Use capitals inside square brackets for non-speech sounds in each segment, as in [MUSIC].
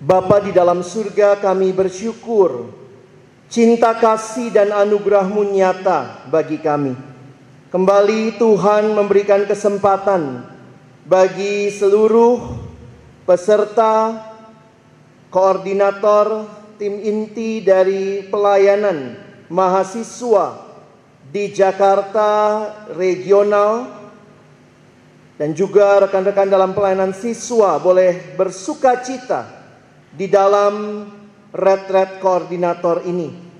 Bapa di dalam surga kami bersyukur cinta kasih dan anugerahmu nyata bagi kami. Kembali Tuhan memberikan kesempatan bagi seluruh peserta, koordinator, tim inti dari pelayanan mahasiswa di Jakarta regional dan juga rekan-rekan dalam pelayanan siswa boleh bersuka cita di dalam red-red koordinator ini.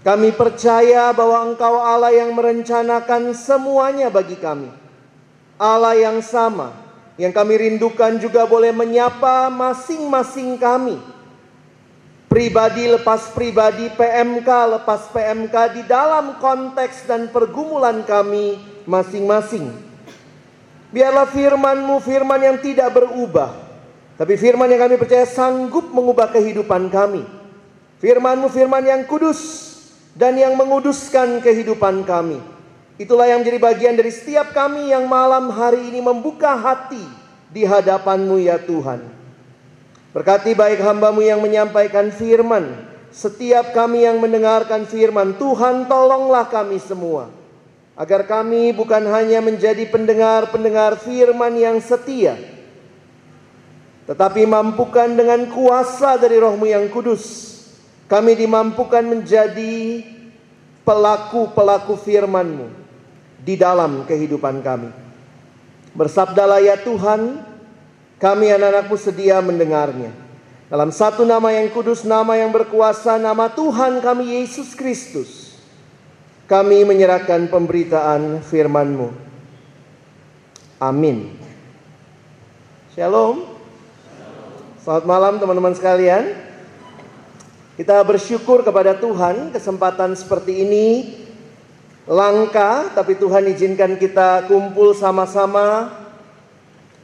Kami percaya bahwa Engkau Allah yang merencanakan semuanya bagi kami. Allah yang sama, yang kami rindukan juga boleh menyapa masing-masing kami. Pribadi lepas pribadi, PMK lepas PMK di dalam konteks dan pergumulan kami masing-masing. Biarlah firman-Mu firman yang tidak berubah, tapi firman yang kami percaya sanggup mengubah kehidupan kami. Firmanmu firman yang kudus dan yang menguduskan kehidupan kami. Itulah yang menjadi bagian dari setiap kami yang malam hari ini membuka hati di hadapanmu ya Tuhan. Berkati baik hambamu yang menyampaikan firman. Setiap kami yang mendengarkan firman, Tuhan tolonglah kami semua. Agar kami bukan hanya menjadi pendengar-pendengar firman yang setia tetapi mampukan dengan kuasa dari rohmu yang kudus. Kami dimampukan menjadi pelaku-pelaku firmanmu di dalam kehidupan kami. Bersabdalah ya Tuhan, kami anak-anakmu sedia mendengarnya. Dalam satu nama yang kudus, nama yang berkuasa, nama Tuhan kami Yesus Kristus. Kami menyerahkan pemberitaan firman-Mu. Amin. Shalom. Selamat malam teman-teman sekalian. Kita bersyukur kepada Tuhan kesempatan seperti ini langka tapi Tuhan izinkan kita kumpul sama-sama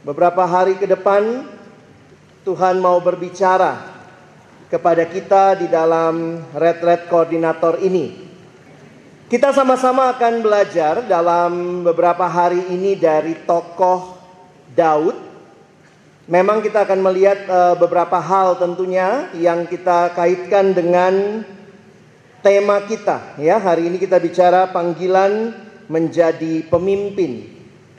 beberapa hari ke depan Tuhan mau berbicara kepada kita di dalam Red Red Koordinator ini. Kita sama-sama akan belajar dalam beberapa hari ini dari tokoh Daud Memang kita akan melihat uh, beberapa hal tentunya yang kita kaitkan dengan tema kita ya. Hari ini kita bicara panggilan menjadi pemimpin.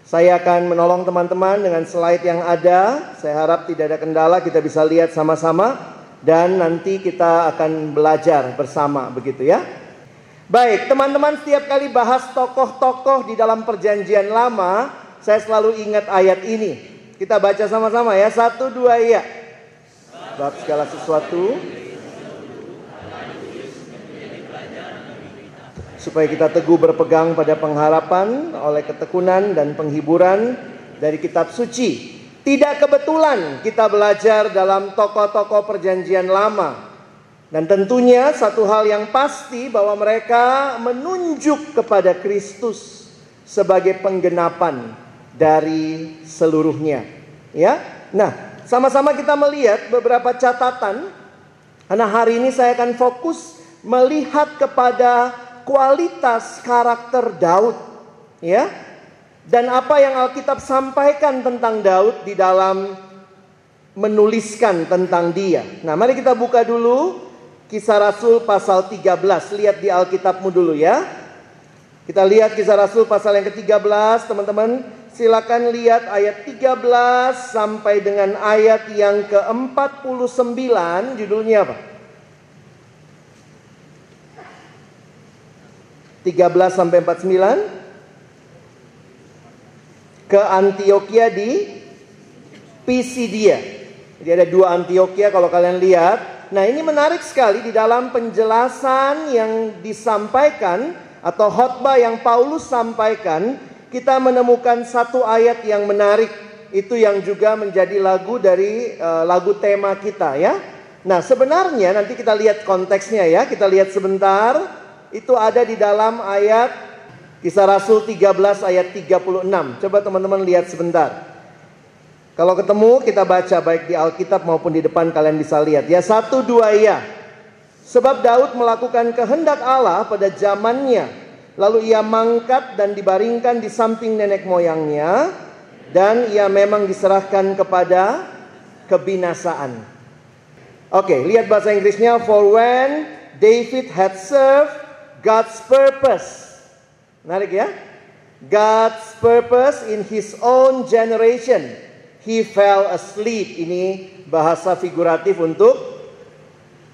Saya akan menolong teman-teman dengan slide yang ada. Saya harap tidak ada kendala kita bisa lihat sama-sama dan nanti kita akan belajar bersama begitu ya. Baik, teman-teman setiap kali bahas tokoh-tokoh di dalam perjanjian lama, saya selalu ingat ayat ini. Kita baca sama-sama ya. Satu, dua, iya. Sebab segala sesuatu supaya kita teguh berpegang pada pengharapan oleh ketekunan dan penghiburan dari kitab suci. Tidak kebetulan kita belajar dalam tokoh-tokoh perjanjian lama. Dan tentunya satu hal yang pasti bahwa mereka menunjuk kepada Kristus sebagai penggenapan dari seluruhnya. Ya. Nah, sama-sama kita melihat beberapa catatan. Karena hari ini saya akan fokus melihat kepada kualitas karakter Daud, ya. Dan apa yang Alkitab sampaikan tentang Daud di dalam menuliskan tentang dia. Nah, mari kita buka dulu Kisah Rasul pasal 13. Lihat di Alkitabmu dulu ya. Kita lihat Kisah Rasul pasal yang ke-13, teman-teman. Silakan lihat ayat 13 sampai dengan ayat yang ke-49 judulnya apa? 13 sampai 49 ke Antioquia di Pisidia. Jadi ada dua Antioquia kalau kalian lihat. Nah, ini menarik sekali di dalam penjelasan yang disampaikan atau khotbah yang Paulus sampaikan kita menemukan satu ayat yang menarik itu yang juga menjadi lagu dari uh, lagu tema kita ya. Nah, sebenarnya nanti kita lihat konteksnya ya. Kita lihat sebentar. Itu ada di dalam ayat Kisah Rasul 13 ayat 36. Coba teman-teman lihat sebentar. Kalau ketemu kita baca baik di Alkitab maupun di depan kalian bisa lihat. Ya satu dua ya. Sebab Daud melakukan kehendak Allah pada zamannya Lalu ia mangkat dan dibaringkan di samping nenek moyangnya dan ia memang diserahkan kepada kebinasaan. Oke, lihat bahasa Inggrisnya. For when David had served God's purpose. Menarik ya? God's purpose in his own generation. He fell asleep. Ini bahasa figuratif untuk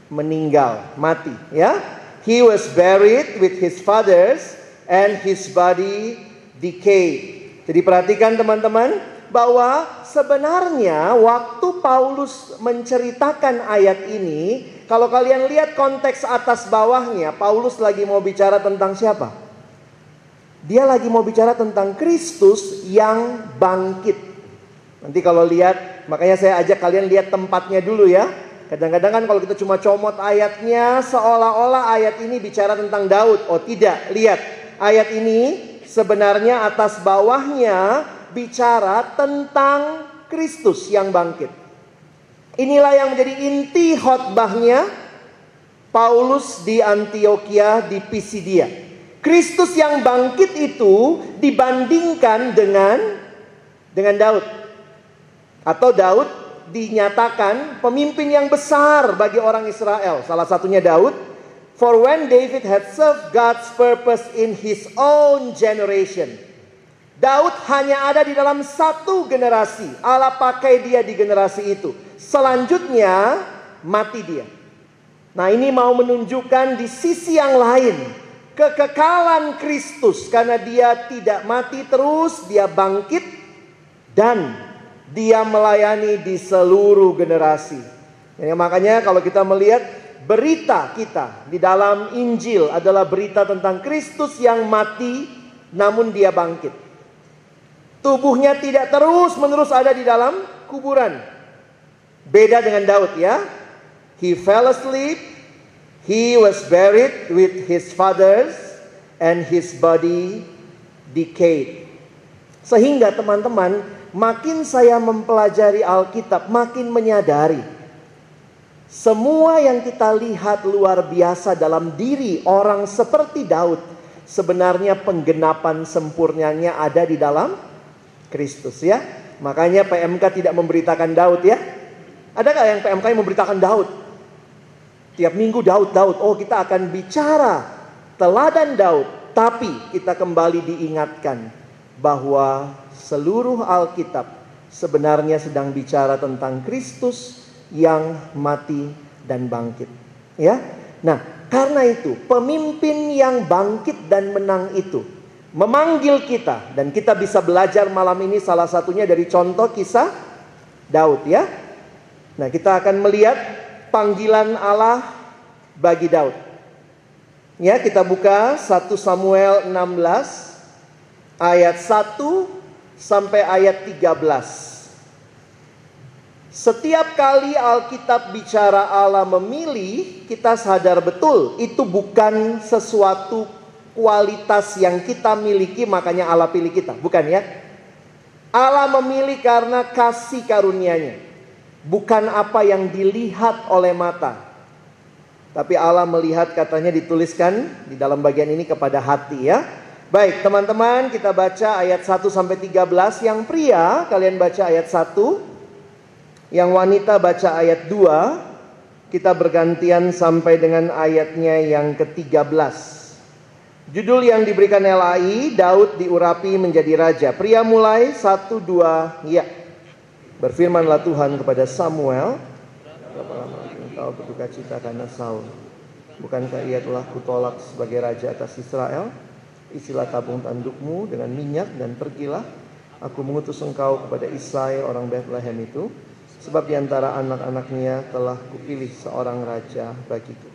meninggal, mati, ya. He was buried with his fathers and his body decayed. Jadi perhatikan teman-teman bahwa sebenarnya waktu Paulus menceritakan ayat ini, kalau kalian lihat konteks atas bawahnya, Paulus lagi mau bicara tentang siapa? Dia lagi mau bicara tentang Kristus yang bangkit. Nanti kalau lihat, makanya saya ajak kalian lihat tempatnya dulu ya. Kadang-kadang kan kalau kita cuma comot ayatnya, seolah-olah ayat ini bicara tentang Daud. Oh tidak, lihat. Ayat ini sebenarnya atas bawahnya bicara tentang Kristus yang bangkit. Inilah yang menjadi inti khotbahnya Paulus di Antioquia di Pisidia. Kristus yang bangkit itu dibandingkan dengan dengan Daud. Atau Daud dinyatakan pemimpin yang besar bagi orang Israel. Salah satunya Daud. For when David had served God's purpose in his own generation. Daud hanya ada di dalam satu generasi. Allah pakai dia di generasi itu. Selanjutnya mati dia. Nah ini mau menunjukkan di sisi yang lain kekekalan Kristus karena dia tidak mati terus, dia bangkit dan dia melayani di seluruh generasi. Ya, makanya kalau kita melihat berita kita di dalam Injil adalah berita tentang Kristus yang mati namun dia bangkit. Tubuhnya tidak terus-menerus ada di dalam kuburan. Beda dengan Daud ya. He fell asleep, He was buried with his fathers and his body decayed. Sehingga teman-teman, makin saya mempelajari Alkitab, makin menyadari semua yang kita lihat luar biasa dalam diri orang seperti Daud, sebenarnya penggenapan sempurnanya ada di dalam Kristus ya. Makanya PMK tidak memberitakan Daud ya. Ada nggak yang PMK yang memberitakan Daud? Tiap minggu Daud, Daud. Oh kita akan bicara teladan Daud. Tapi kita kembali diingatkan bahwa seluruh Alkitab sebenarnya sedang bicara tentang Kristus yang mati dan bangkit. Ya. Nah, karena itu pemimpin yang bangkit dan menang itu memanggil kita dan kita bisa belajar malam ini salah satunya dari contoh kisah Daud ya. Nah, kita akan melihat panggilan Allah bagi Daud. Ya, kita buka 1 Samuel 16 ayat 1 sampai ayat 13. Setiap kali Alkitab bicara Allah memilih, kita sadar betul itu bukan sesuatu kualitas yang kita miliki makanya Allah pilih kita, bukan ya? Allah memilih karena kasih karunia-Nya bukan apa yang dilihat oleh mata. Tapi Allah melihat katanya dituliskan di dalam bagian ini kepada hati ya. Baik, teman-teman, kita baca ayat 1 sampai 13. Yang pria kalian baca ayat 1. Yang wanita baca ayat 2. Kita bergantian sampai dengan ayatnya yang ke-13. Judul yang diberikan LAI, Daud diurapi menjadi raja. Pria mulai 1 2 ya. Berfirmanlah Tuhan kepada Samuel, berapa lama engkau berduka cita karena Saul? Bukankah ia telah kutolak sebagai raja atas Israel? Isilah tabung tandukmu dengan minyak dan pergilah. Aku mengutus engkau kepada Isai orang Bethlehem itu, sebab di antara anak-anaknya telah kupilih seorang raja bagiku.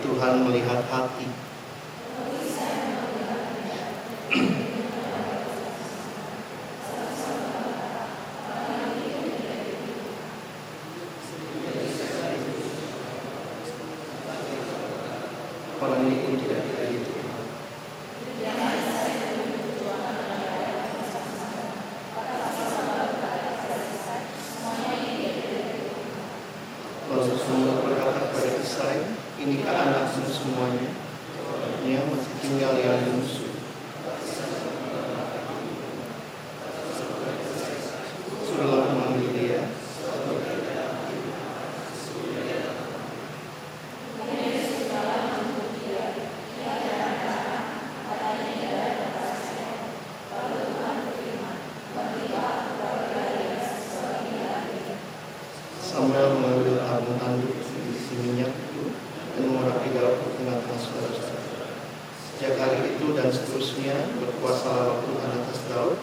Tuhan melihat hati. Orang ini pun tidak begitu. Lalu Samuel berkata kepada Isai, inikah anakmu semuanya? Dia masih tinggal yang bungsu. Suruhlah memanggil dia. Samuel mengambil tabung tanduk berisi minyak itu dan mengurapi dalam tengah-tengah saudara-saudara. Sejak hari itu dan seterusnya berkuasa Tuhan atas Daud.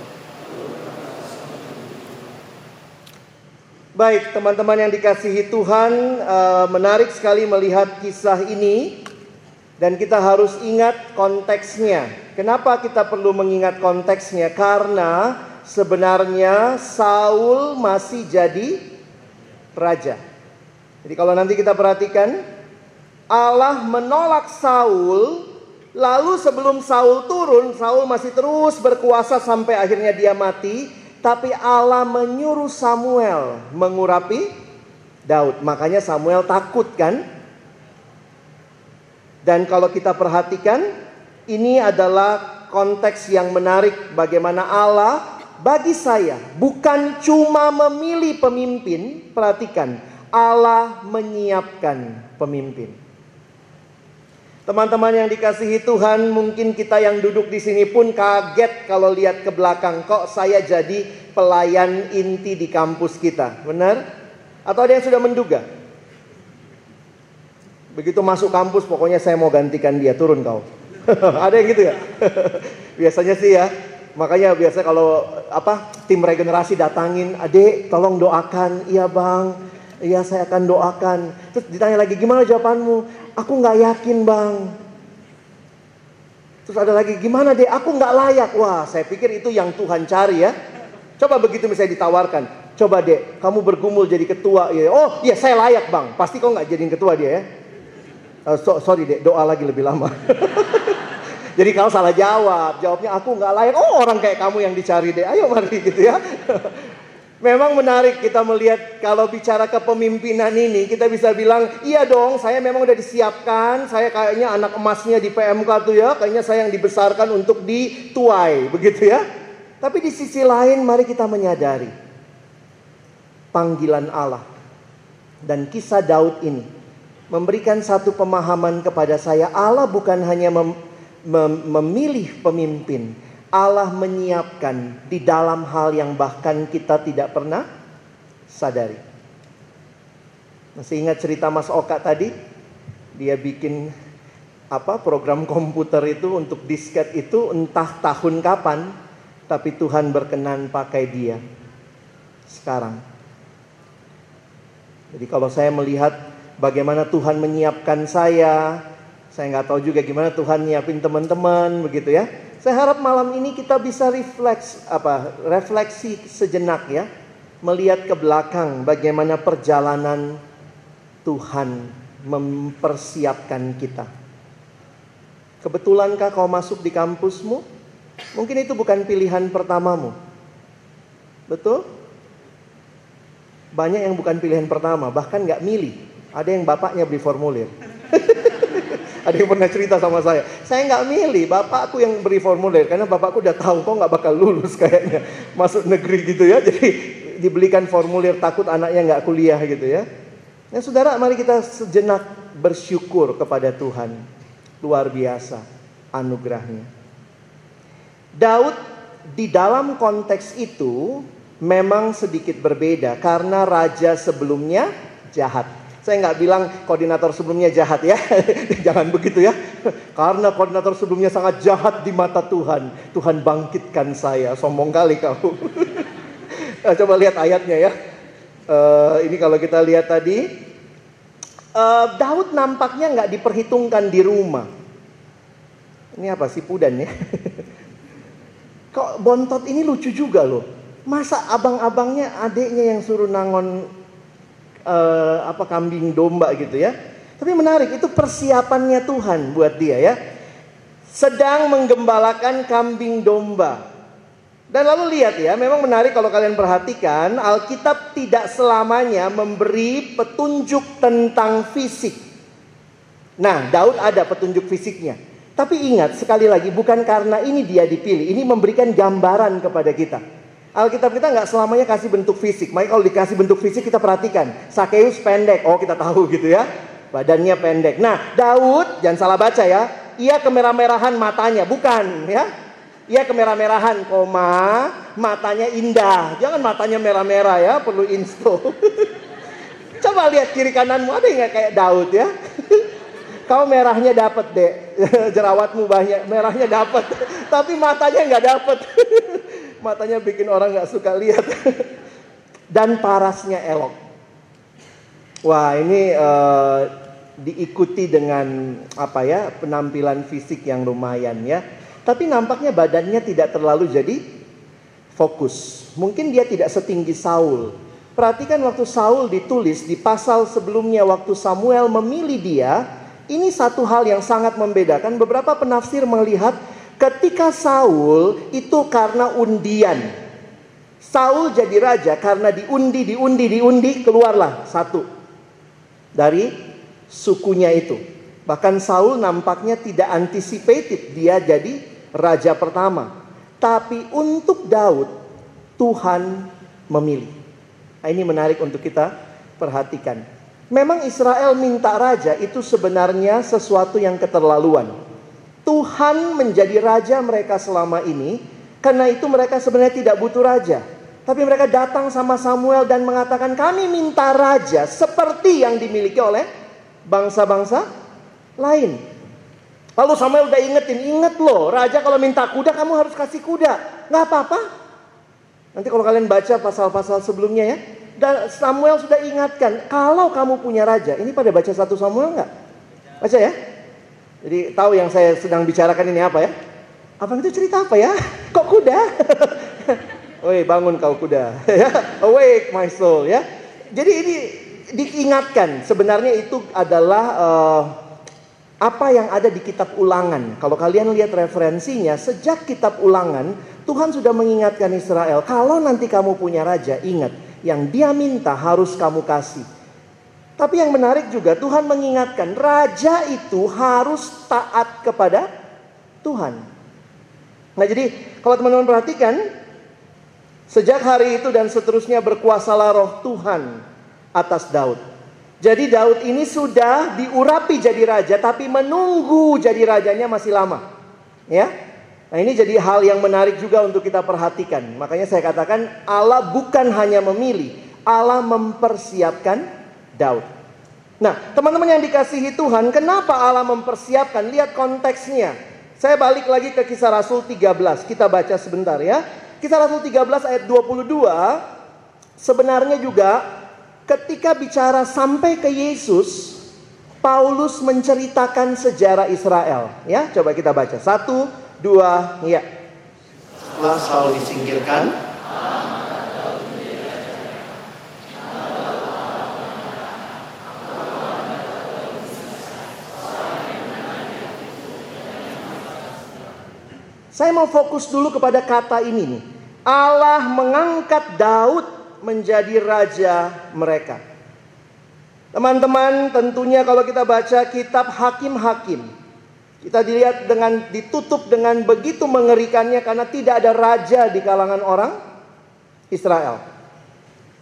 Baik, teman-teman yang dikasihi Tuhan, eh, menarik sekali melihat kisah ini, dan kita harus ingat konteksnya. Kenapa kita perlu mengingat konteksnya? Karena sebenarnya Saul masih jadi raja. Jadi, kalau nanti kita perhatikan, Allah menolak Saul, lalu sebelum Saul turun, Saul masih terus berkuasa sampai akhirnya dia mati. Tapi Allah menyuruh Samuel mengurapi Daud. Makanya Samuel takut kan? Dan kalau kita perhatikan, ini adalah konteks yang menarik bagaimana Allah bagi saya bukan cuma memilih pemimpin, perhatikan, Allah menyiapkan pemimpin. Teman-teman yang dikasihi Tuhan, mungkin kita yang duduk di sini pun kaget kalau lihat ke belakang. Kok saya jadi pelayan inti di kampus kita? Benar? Atau ada yang sudah menduga? Begitu masuk kampus, pokoknya saya mau gantikan dia, turun kau. [LAUGHS] ada yang gitu ya? [LAUGHS] Biasanya sih ya. Makanya biasa kalau apa tim regenerasi datangin, adik tolong doakan, iya bang, iya saya akan doakan. Terus ditanya lagi gimana jawabanmu? Aku nggak yakin bang. Terus ada lagi gimana deh? Aku nggak layak. Wah saya pikir itu yang Tuhan cari ya. Coba begitu misalnya ditawarkan. Coba deh, kamu bergumul jadi ketua. Ya, oh iya saya layak bang. Pasti kau nggak jadiin ketua dia ya. Uh, so, sorry deh, doa lagi lebih lama. [LAUGHS] Jadi kalau salah jawab, jawabnya aku nggak layak. Oh orang kayak kamu yang dicari deh. Ayo mari gitu ya. [LAUGHS] Memang menarik kita melihat kalau bicara kepemimpinan ini kita bisa bilang iya dong saya memang udah disiapkan saya kayaknya anak emasnya di PMK tuh ya kayaknya saya yang dibesarkan untuk dituai begitu ya. Tapi di sisi lain mari kita menyadari panggilan Allah dan kisah Daud ini memberikan satu pemahaman kepada saya Allah bukan hanya mem mem memilih pemimpin, Allah menyiapkan di dalam hal yang bahkan kita tidak pernah sadari. Masih ingat cerita Mas Oka tadi? Dia bikin apa program komputer itu untuk disket itu entah tahun kapan, tapi Tuhan berkenan pakai dia sekarang. Jadi kalau saya melihat bagaimana Tuhan menyiapkan saya, saya nggak tahu juga gimana Tuhan nyiapin teman-teman begitu ya. Saya harap malam ini kita bisa refleks apa refleksi sejenak ya, melihat ke belakang bagaimana perjalanan Tuhan mempersiapkan kita. Kebetulankah kau masuk di kampusmu? Mungkin itu bukan pilihan pertamamu. Betul? Banyak yang bukan pilihan pertama, bahkan nggak milih. Ada yang bapaknya beli formulir. [LAUGHS] Ada yang pernah cerita sama saya. Saya nggak milih, bapakku yang beri formulir karena bapakku udah tahu kok nggak bakal lulus kayaknya masuk negeri gitu ya. Jadi dibelikan formulir takut anaknya nggak kuliah gitu ya. Nah, saudara, mari kita sejenak bersyukur kepada Tuhan. Luar biasa anugerahnya. Daud di dalam konteks itu memang sedikit berbeda karena raja sebelumnya jahat. Saya nggak bilang koordinator sebelumnya jahat ya, [LAUGHS] jangan begitu ya. Karena koordinator sebelumnya sangat jahat di mata Tuhan, Tuhan bangkitkan saya. Sombong kali kau. [LAUGHS] Coba lihat ayatnya ya. Uh, ini kalau kita lihat tadi, uh, Daud nampaknya nggak diperhitungkan di rumah. Ini apa sih pudan ya? [LAUGHS] Kok bontot ini lucu juga loh. Masa abang-abangnya adiknya yang suruh nangon uh, apa kambing domba gitu ya. Tapi menarik itu persiapannya Tuhan buat dia ya. Sedang menggembalakan kambing domba. Dan lalu lihat ya, memang menarik kalau kalian perhatikan, Alkitab tidak selamanya memberi petunjuk tentang fisik. Nah, Daud ada petunjuk fisiknya. Tapi ingat sekali lagi, bukan karena ini dia dipilih, ini memberikan gambaran kepada kita. Alkitab kita nggak selamanya kasih bentuk fisik. Makanya kalau dikasih bentuk fisik kita perhatikan. Sakeus pendek, oh kita tahu [LAUGHS] gitu ya. Badannya pendek. Nah Daud, jangan salah baca ya. Ia kemerah-merahan matanya, bukan ya. Ia kemerah-merahan, koma, matanya indah. Jangan matanya merah-merah ya, perlu insto. [LAUGHS] Coba lihat kiri kananmu, ada nggak kayak Daud ya? [LAUGHS] Kau merahnya dapat deh, jerawatmu banyak, merahnya dapat, tapi matanya nggak dapat matanya bikin orang nggak suka lihat. [LAUGHS] Dan parasnya elok. Wah ini uh, diikuti dengan apa ya penampilan fisik yang lumayan ya. Tapi nampaknya badannya tidak terlalu jadi fokus. Mungkin dia tidak setinggi Saul. Perhatikan waktu Saul ditulis di pasal sebelumnya waktu Samuel memilih dia ini satu hal yang sangat membedakan. Beberapa penafsir melihat Ketika Saul itu karena undian. Saul jadi raja karena diundi, diundi, diundi keluarlah satu dari sukunya itu. Bahkan Saul nampaknya tidak anticipated dia jadi raja pertama. Tapi untuk Daud Tuhan memilih. Nah, ini menarik untuk kita perhatikan. Memang Israel minta raja itu sebenarnya sesuatu yang keterlaluan. Tuhan menjadi raja mereka selama ini. Karena itu mereka sebenarnya tidak butuh raja. Tapi mereka datang sama Samuel dan mengatakan kami minta raja seperti yang dimiliki oleh bangsa-bangsa lain. Lalu Samuel udah ingetin, inget loh raja kalau minta kuda kamu harus kasih kuda. Nggak apa-apa. Nanti kalau kalian baca pasal-pasal sebelumnya ya. Dan Samuel sudah ingatkan, kalau kamu punya raja, ini pada baca satu Samuel nggak? Baca ya. Jadi tahu yang saya sedang bicarakan ini apa ya? Abang itu cerita apa ya? [LAUGHS] Kok kuda? [LAUGHS] Woi bangun kau kuda. [LAUGHS] Awake my soul ya. Jadi ini diingatkan sebenarnya itu adalah uh, apa yang ada di kitab ulangan. Kalau kalian lihat referensinya sejak kitab ulangan Tuhan sudah mengingatkan Israel kalau nanti kamu punya raja ingat yang dia minta harus kamu kasih. Tapi yang menarik juga Tuhan mengingatkan raja itu harus taat kepada Tuhan. Nah jadi kalau teman-teman perhatikan sejak hari itu dan seterusnya berkuasalah roh Tuhan atas Daud. Jadi Daud ini sudah diurapi jadi raja tapi menunggu jadi rajanya masih lama. Ya. Nah ini jadi hal yang menarik juga untuk kita perhatikan. Makanya saya katakan Allah bukan hanya memilih, Allah mempersiapkan Daud. Nah, teman-teman yang dikasihi Tuhan, kenapa Allah mempersiapkan? Lihat konteksnya. Saya balik lagi ke kisah Rasul 13. Kita baca sebentar ya. Kisah Rasul 13 ayat 22 sebenarnya juga ketika bicara sampai ke Yesus, Paulus menceritakan sejarah Israel. Ya, coba kita baca. Satu, dua, ya. Setelah Saul disingkirkan, Saya mau fokus dulu kepada kata ini nih. Allah mengangkat Daud menjadi raja mereka. Teman-teman, tentunya kalau kita baca kitab Hakim-Hakim, Kita dilihat dengan ditutup dengan begitu mengerikannya karena tidak ada raja di kalangan orang Israel.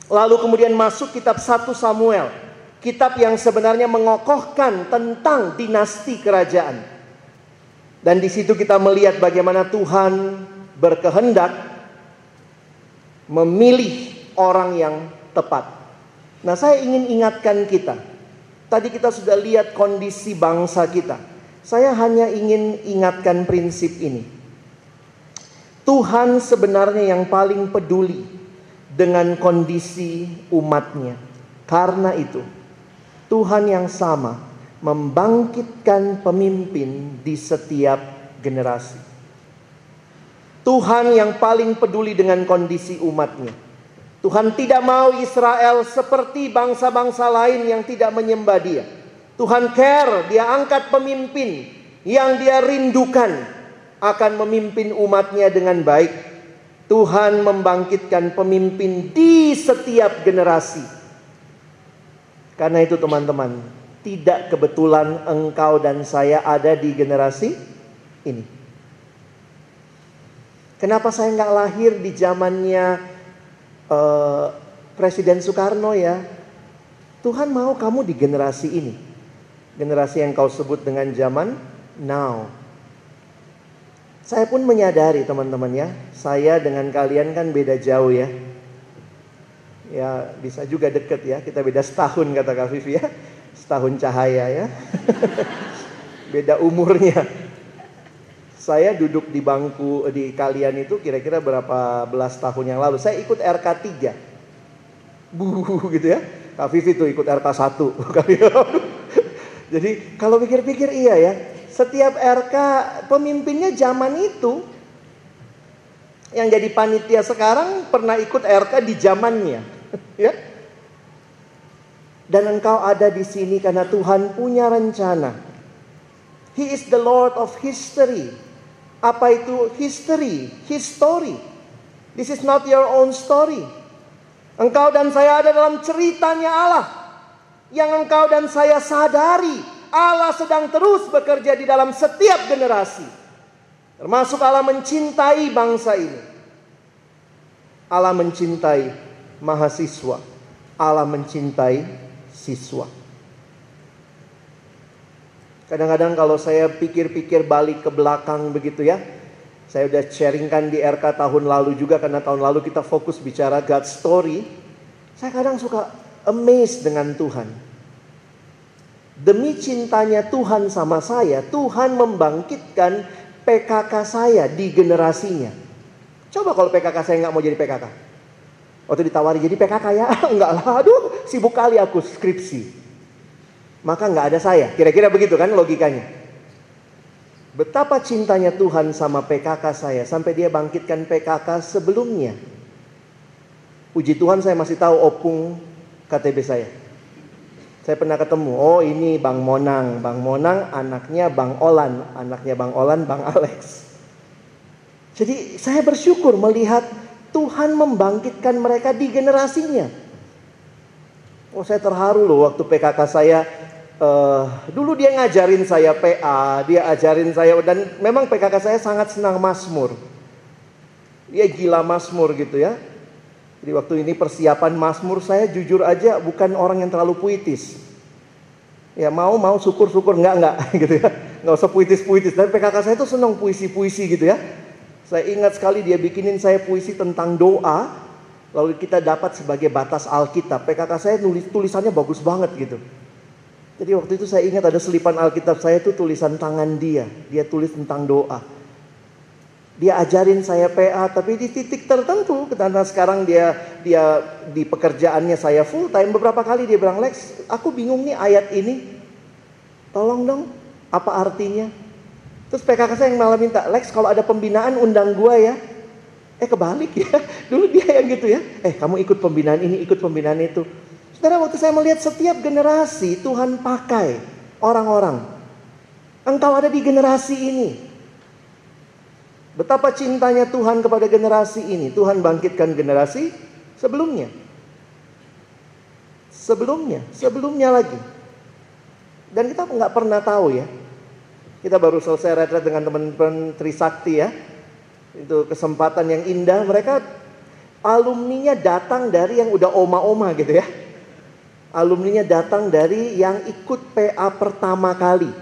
Lalu kemudian masuk kitab 1 Samuel, kitab yang sebenarnya mengokohkan tentang dinasti kerajaan. Dan di situ kita melihat bagaimana Tuhan berkehendak memilih orang yang tepat. Nah, saya ingin ingatkan kita. Tadi kita sudah lihat kondisi bangsa kita saya hanya ingin ingatkan prinsip ini. Tuhan sebenarnya yang paling peduli dengan kondisi umatnya. Karena itu, Tuhan yang sama membangkitkan pemimpin di setiap generasi. Tuhan yang paling peduli dengan kondisi umatnya. Tuhan tidak mau Israel seperti bangsa-bangsa lain yang tidak menyembah Dia. Tuhan care, dia angkat pemimpin yang dia rindukan akan memimpin umatnya dengan baik. Tuhan membangkitkan pemimpin di setiap generasi. Karena itu teman-teman, tidak kebetulan engkau dan saya ada di generasi ini. Kenapa saya nggak lahir di zamannya uh, Presiden Soekarno ya? Tuhan mau kamu di generasi ini. Generasi yang kau sebut dengan zaman now. Saya pun menyadari teman-teman ya, saya dengan kalian kan beda jauh ya. Ya bisa juga deket ya, kita beda setahun kata Kak Vivi ya. Setahun cahaya ya. [LAUGHS] beda umurnya. Saya duduk di bangku di kalian itu kira-kira berapa belas tahun yang lalu. Saya ikut RK 3. Bu gitu ya. Kak Vivi tuh ikut RK 1. [LAUGHS] Jadi kalau pikir-pikir iya ya, setiap RK pemimpinnya zaman itu yang jadi panitia sekarang pernah ikut RK di zamannya, [LAUGHS] ya. Dan engkau ada di sini karena Tuhan punya rencana. He is the Lord of history. Apa itu history? History. This is not your own story. Engkau dan saya ada dalam ceritanya Allah yang engkau dan saya sadari Allah sedang terus bekerja di dalam setiap generasi. Termasuk Allah mencintai bangsa ini. Allah mencintai mahasiswa. Allah mencintai siswa. Kadang-kadang kalau saya pikir-pikir balik ke belakang begitu ya. Saya udah sharingkan di RK tahun lalu juga karena tahun lalu kita fokus bicara God story. Saya kadang suka amazed dengan Tuhan. Demi cintanya Tuhan sama saya, Tuhan membangkitkan PKK saya di generasinya. Coba kalau PKK saya nggak mau jadi PKK. Waktu ditawari jadi PKK ya, [LAUGHS] enggak lah, aduh sibuk kali aku skripsi. Maka nggak ada saya, kira-kira begitu kan logikanya. Betapa cintanya Tuhan sama PKK saya sampai dia bangkitkan PKK sebelumnya. Puji Tuhan saya masih tahu opung KTB saya. Saya pernah ketemu, oh ini Bang Monang. Bang Monang anaknya Bang Olan. Anaknya Bang Olan, Bang Alex. Jadi saya bersyukur melihat Tuhan membangkitkan mereka di generasinya. Oh saya terharu loh waktu PKK saya. Uh, dulu dia ngajarin saya PA, dia ajarin saya dan memang PKK saya sangat senang Mazmur. Dia gila Mazmur gitu ya. Jadi waktu ini persiapan Mazmur saya jujur aja bukan orang yang terlalu puitis. Ya mau mau syukur syukur enggak enggak [LAUGHS] gitu ya. Enggak usah puitis puitis. Tapi PKK saya itu senang puisi puisi gitu ya. Saya ingat sekali dia bikinin saya puisi tentang doa. Lalu kita dapat sebagai batas Alkitab. PKK saya nulis tulisannya bagus banget gitu. Jadi waktu itu saya ingat ada selipan Alkitab saya itu tulisan tangan dia. Dia tulis tentang doa. Dia ajarin saya PA, tapi di titik tertentu, karena sekarang dia dia di pekerjaannya saya full time. Beberapa kali dia bilang, Lex, aku bingung nih ayat ini. Tolong dong, apa artinya? Terus PKK saya yang malah minta, Lex kalau ada pembinaan undang gua ya. Eh kebalik ya, [LAUGHS] dulu dia yang gitu ya. Eh kamu ikut pembinaan ini, ikut pembinaan itu. Saudara waktu saya melihat setiap generasi Tuhan pakai orang-orang. Engkau ada di generasi ini. Betapa cintanya Tuhan kepada generasi ini. Tuhan bangkitkan generasi sebelumnya. Sebelumnya, sebelumnya lagi. Dan kita nggak pernah tahu ya. Kita baru selesai retret dengan teman-teman Trisakti ya. Itu kesempatan yang indah. Mereka alumninya datang dari yang udah oma-oma gitu ya. Alumninya datang dari yang ikut PA pertama kali.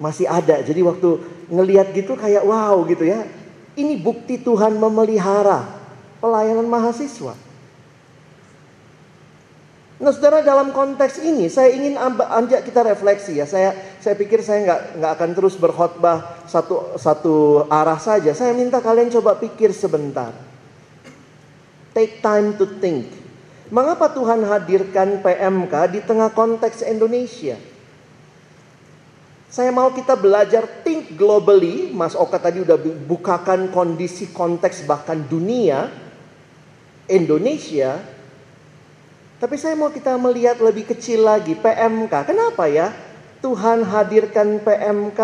Masih ada. Jadi waktu ngeliat gitu kayak wow gitu ya. Ini bukti Tuhan memelihara pelayanan mahasiswa. Nah, saudara dalam konteks ini saya ingin ajak kita refleksi ya. Saya saya pikir saya nggak nggak akan terus berkhotbah satu satu arah saja. Saya minta kalian coba pikir sebentar. Take time to think. Mengapa Tuhan hadirkan PMK di tengah konteks Indonesia? Saya mau kita belajar think globally. Mas Oka tadi udah bukakan kondisi konteks bahkan dunia. Indonesia tapi saya mau kita melihat lebih kecil lagi PMK. Kenapa ya? Tuhan hadirkan PMK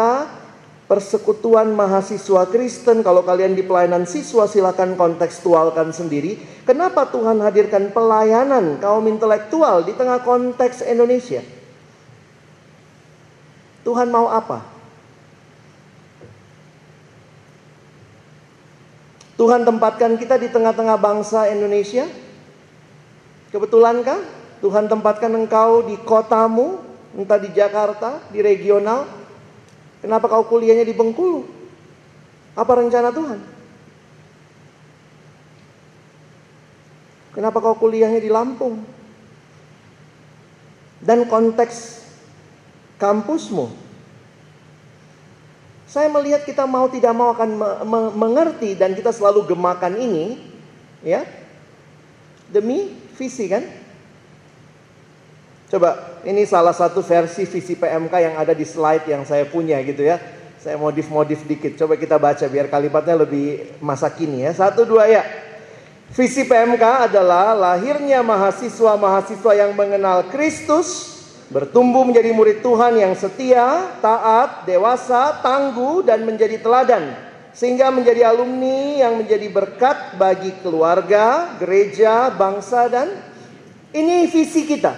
persekutuan mahasiswa Kristen. Kalau kalian di pelayanan siswa silakan kontekstualkan sendiri. Kenapa Tuhan hadirkan pelayanan kaum intelektual di tengah konteks Indonesia? Tuhan mau apa? Tuhan tempatkan kita di tengah-tengah bangsa Indonesia Kebetulankah Tuhan tempatkan engkau di kotamu, entah di Jakarta, di regional? Kenapa kau kuliahnya di Bengkulu? Apa rencana Tuhan? Kenapa kau kuliahnya di Lampung? Dan konteks kampusmu. Saya melihat kita mau tidak mau akan mengerti dan kita selalu gemakan ini, ya. Demi visi kan? Coba, ini salah satu versi visi PMK yang ada di slide yang saya punya gitu ya. Saya modif-modif dikit. Coba kita baca biar kalimatnya lebih masa kini ya. Satu dua ya. Visi PMK adalah lahirnya mahasiswa-mahasiswa yang mengenal Kristus, bertumbuh menjadi murid Tuhan yang setia, taat, dewasa, tangguh, dan menjadi teladan sehingga menjadi alumni yang menjadi berkat bagi keluarga, gereja, bangsa dan ini visi kita.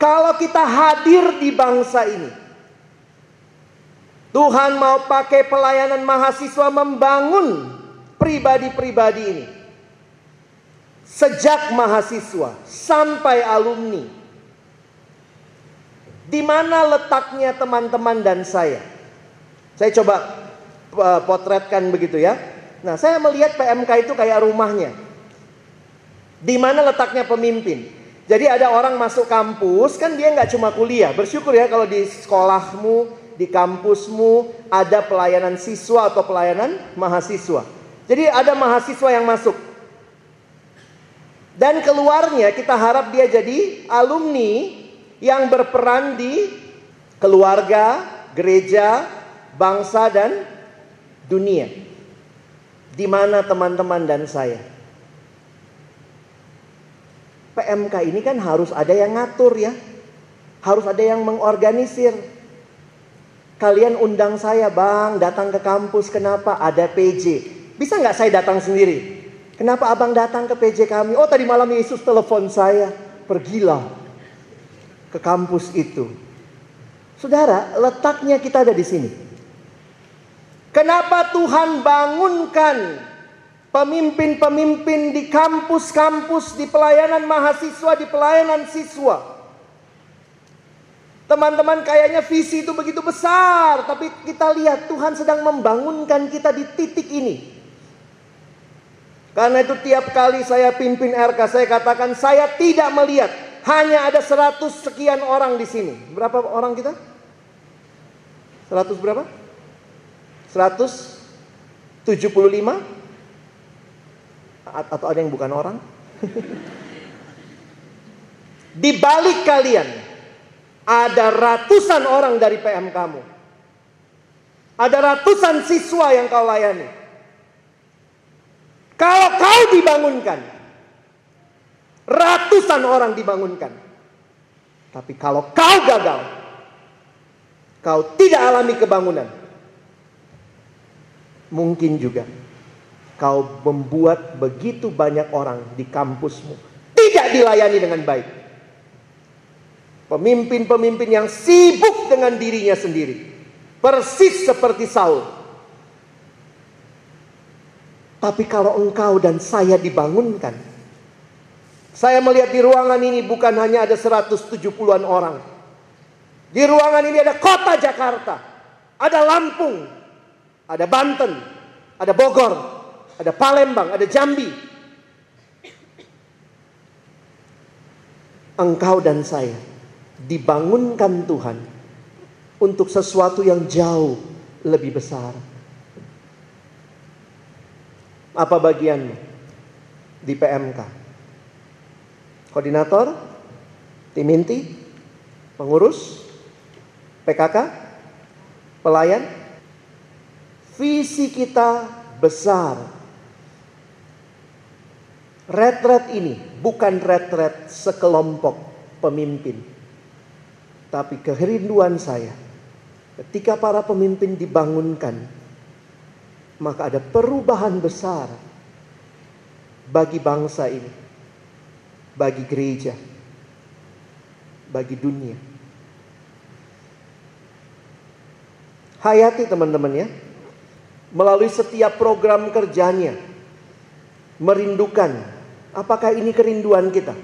Kalau kita hadir di bangsa ini, Tuhan mau pakai pelayanan mahasiswa membangun pribadi-pribadi ini. Sejak mahasiswa sampai alumni. Di mana letaknya teman-teman dan saya? Saya coba uh, potretkan begitu ya. Nah, saya melihat PMK itu kayak rumahnya. Di mana letaknya pemimpin? Jadi ada orang masuk kampus, kan dia nggak cuma kuliah. Bersyukur ya kalau di sekolahmu, di kampusmu ada pelayanan siswa atau pelayanan mahasiswa. Jadi ada mahasiswa yang masuk. Dan keluarnya kita harap dia jadi alumni yang berperan di keluarga, gereja, bangsa dan dunia. Di mana teman-teman dan saya? PMK ini kan harus ada yang ngatur ya. Harus ada yang mengorganisir. Kalian undang saya bang datang ke kampus kenapa? Ada PJ. Bisa nggak saya datang sendiri? Kenapa abang datang ke PJ kami? Oh tadi malam Yesus telepon saya. Pergilah ke kampus itu. Saudara, letaknya kita ada di sini. Kenapa Tuhan bangunkan pemimpin-pemimpin di kampus-kampus, di pelayanan mahasiswa, di pelayanan siswa? Teman-teman kayaknya visi itu begitu besar, tapi kita lihat Tuhan sedang membangunkan kita di titik ini. Karena itu tiap kali saya pimpin RK, saya katakan saya tidak melihat hanya ada 100 sekian orang di sini. Berapa orang kita? 100 berapa? 175 atau ada yang bukan orang? [LAUGHS] Di balik kalian ada ratusan orang dari PM kamu. Ada ratusan siswa yang kau layani. Kalau kau dibangunkan, ratusan orang dibangunkan. Tapi kalau kau gagal, kau tidak alami kebangunan mungkin juga kau membuat begitu banyak orang di kampusmu tidak dilayani dengan baik. Pemimpin-pemimpin yang sibuk dengan dirinya sendiri. Persis seperti Saul. Tapi kalau engkau dan saya dibangunkan. Saya melihat di ruangan ini bukan hanya ada 170-an orang. Di ruangan ini ada kota Jakarta. Ada Lampung. Ada Banten. Ada Bogor. Ada Palembang. Ada Jambi. Engkau dan saya dibangunkan Tuhan untuk sesuatu yang jauh lebih besar. Apa bagianmu di PMK? Koordinator, tim inti, pengurus, PKK, pelayan. Visi kita besar. Retret ini bukan retret sekelompok pemimpin. Tapi kerinduan saya ketika para pemimpin dibangunkan maka ada perubahan besar bagi bangsa ini, bagi gereja, bagi dunia. Hayati teman-teman ya, melalui setiap program kerjanya, merindukan. Apakah ini kerinduan kita?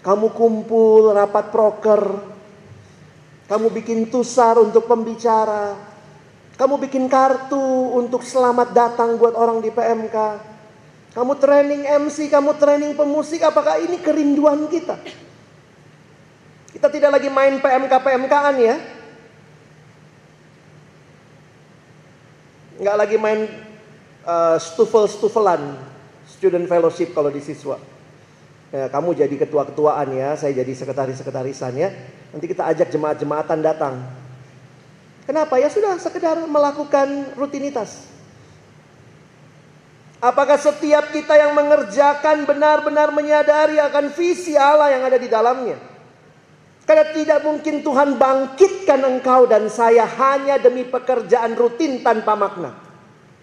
Kamu kumpul rapat proker, kamu bikin tusar untuk pembicara, kamu bikin kartu untuk selamat datang buat orang di PMK. Kamu training MC, kamu training pemusik, apakah ini kerinduan kita? Kita tidak lagi main PMK-PMKan ya. Nggak lagi main uh, stufel-stufelan, student fellowship kalau di siswa. Ya, kamu jadi ketua-ketuaan ya, saya jadi sekretaris-sekretarisan ya. Nanti kita ajak jemaat-jemaatan datang. Kenapa? Ya sudah sekedar melakukan rutinitas. Apakah setiap kita yang mengerjakan benar-benar menyadari akan visi Allah yang ada di dalamnya? Karena tidak mungkin Tuhan bangkitkan engkau dan saya hanya demi pekerjaan rutin tanpa makna.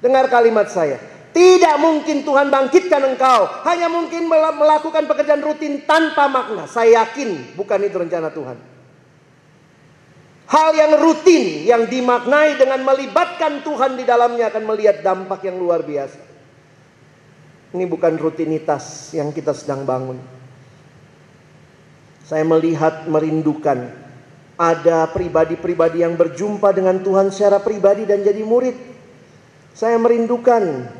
Dengar kalimat saya. Tidak mungkin Tuhan bangkitkan engkau. Hanya mungkin melakukan pekerjaan rutin tanpa makna. Saya yakin bukan itu rencana Tuhan. Hal yang rutin yang dimaknai dengan melibatkan Tuhan di dalamnya akan melihat dampak yang luar biasa. Ini bukan rutinitas yang kita sedang bangun. Saya melihat merindukan ada pribadi-pribadi yang berjumpa dengan Tuhan secara pribadi dan jadi murid. Saya merindukan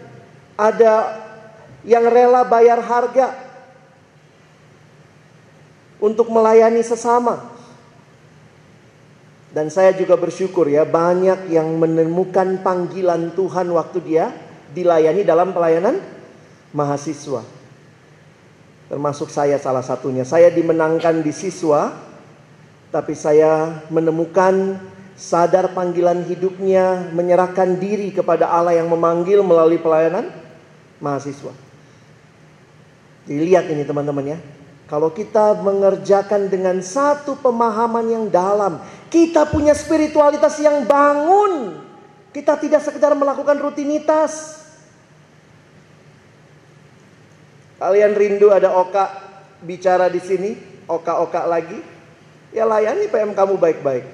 ada yang rela bayar harga untuk melayani sesama. Dan saya juga bersyukur ya banyak yang menemukan panggilan Tuhan waktu dia dilayani dalam pelayanan mahasiswa. Termasuk saya salah satunya. Saya dimenangkan di siswa tapi saya menemukan sadar panggilan hidupnya menyerahkan diri kepada Allah yang memanggil melalui pelayanan mahasiswa. Dilihat ini teman-teman ya. Kalau kita mengerjakan dengan satu pemahaman yang dalam, kita punya spiritualitas yang bangun. Kita tidak sekedar melakukan rutinitas. Kalian rindu ada oka bicara di sini, oka-oka lagi? Ya layani PM kamu baik-baik.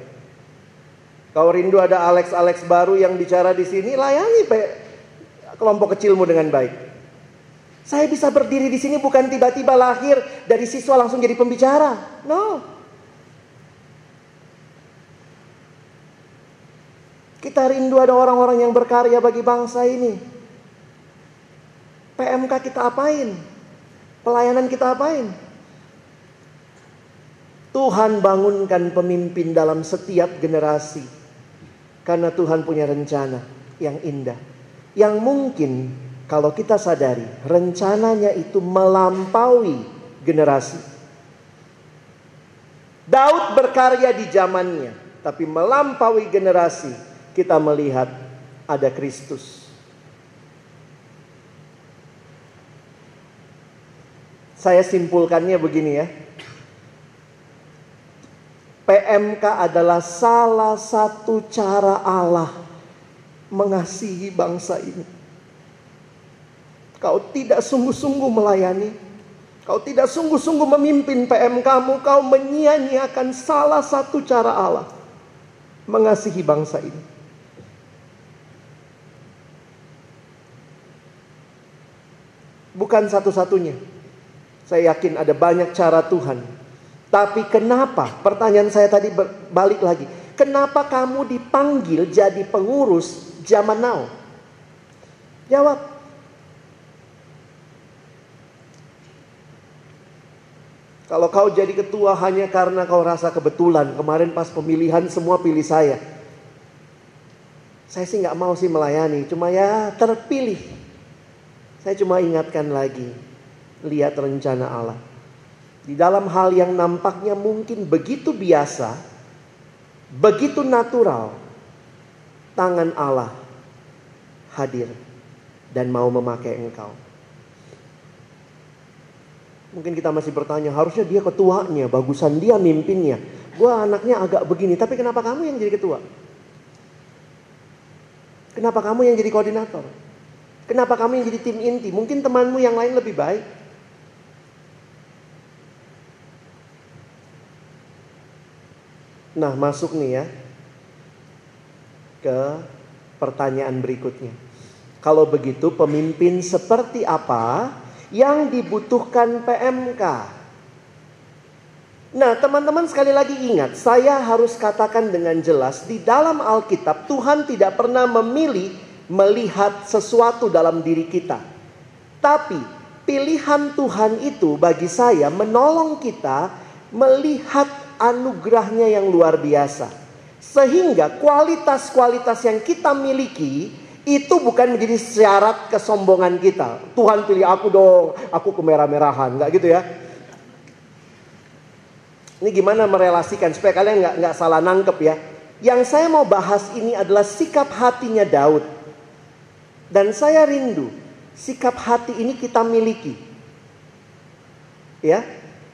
Kau rindu ada Alex-Alex baru yang bicara di sini, layani kelompok kecilmu dengan baik. Saya bisa berdiri di sini bukan tiba-tiba lahir dari siswa langsung jadi pembicara. No. Kita rindu ada orang-orang yang berkarya bagi bangsa ini. PMK kita apain? Pelayanan kita apain? Tuhan bangunkan pemimpin dalam setiap generasi. Karena Tuhan punya rencana yang indah. Yang mungkin kalau kita sadari rencananya itu melampaui generasi. Daud berkarya di zamannya, tapi melampaui generasi kita melihat ada Kristus. Saya simpulkannya begini ya. PMK adalah salah satu cara Allah mengasihi bangsa ini kau tidak sungguh-sungguh melayani, Kau tidak sungguh-sungguh memimpin PM kamu, kau menyia-nyiakan salah satu cara Allah mengasihi bangsa ini. Bukan satu-satunya. Saya yakin ada banyak cara Tuhan. Tapi kenapa? Pertanyaan saya tadi balik lagi. Kenapa kamu dipanggil jadi pengurus zaman now? Jawab. Kalau kau jadi ketua hanya karena kau rasa kebetulan, kemarin pas pemilihan semua pilih saya. Saya sih nggak mau sih melayani, cuma ya terpilih. Saya cuma ingatkan lagi, lihat rencana Allah. Di dalam hal yang nampaknya mungkin begitu biasa, begitu natural, tangan Allah hadir dan mau memakai engkau. Mungkin kita masih bertanya, harusnya dia ketuanya, bagusan dia mimpinnya. Gue anaknya agak begini, tapi kenapa kamu yang jadi ketua? Kenapa kamu yang jadi koordinator? Kenapa kamu yang jadi tim inti? Mungkin temanmu yang lain lebih baik. Nah, masuk nih ya ke pertanyaan berikutnya. Kalau begitu, pemimpin seperti apa yang dibutuhkan PMK. Nah, teman-teman sekali lagi ingat, saya harus katakan dengan jelas di dalam Alkitab Tuhan tidak pernah memilih melihat sesuatu dalam diri kita. Tapi pilihan Tuhan itu bagi saya menolong kita melihat anugerahnya yang luar biasa. Sehingga kualitas-kualitas yang kita miliki itu bukan menjadi syarat kesombongan kita. Tuhan pilih aku dong, aku kemerah-merahan, nggak gitu ya? Ini gimana merelasikan supaya kalian nggak nggak salah nangkep ya? Yang saya mau bahas ini adalah sikap hatinya Daud. Dan saya rindu sikap hati ini kita miliki. Ya,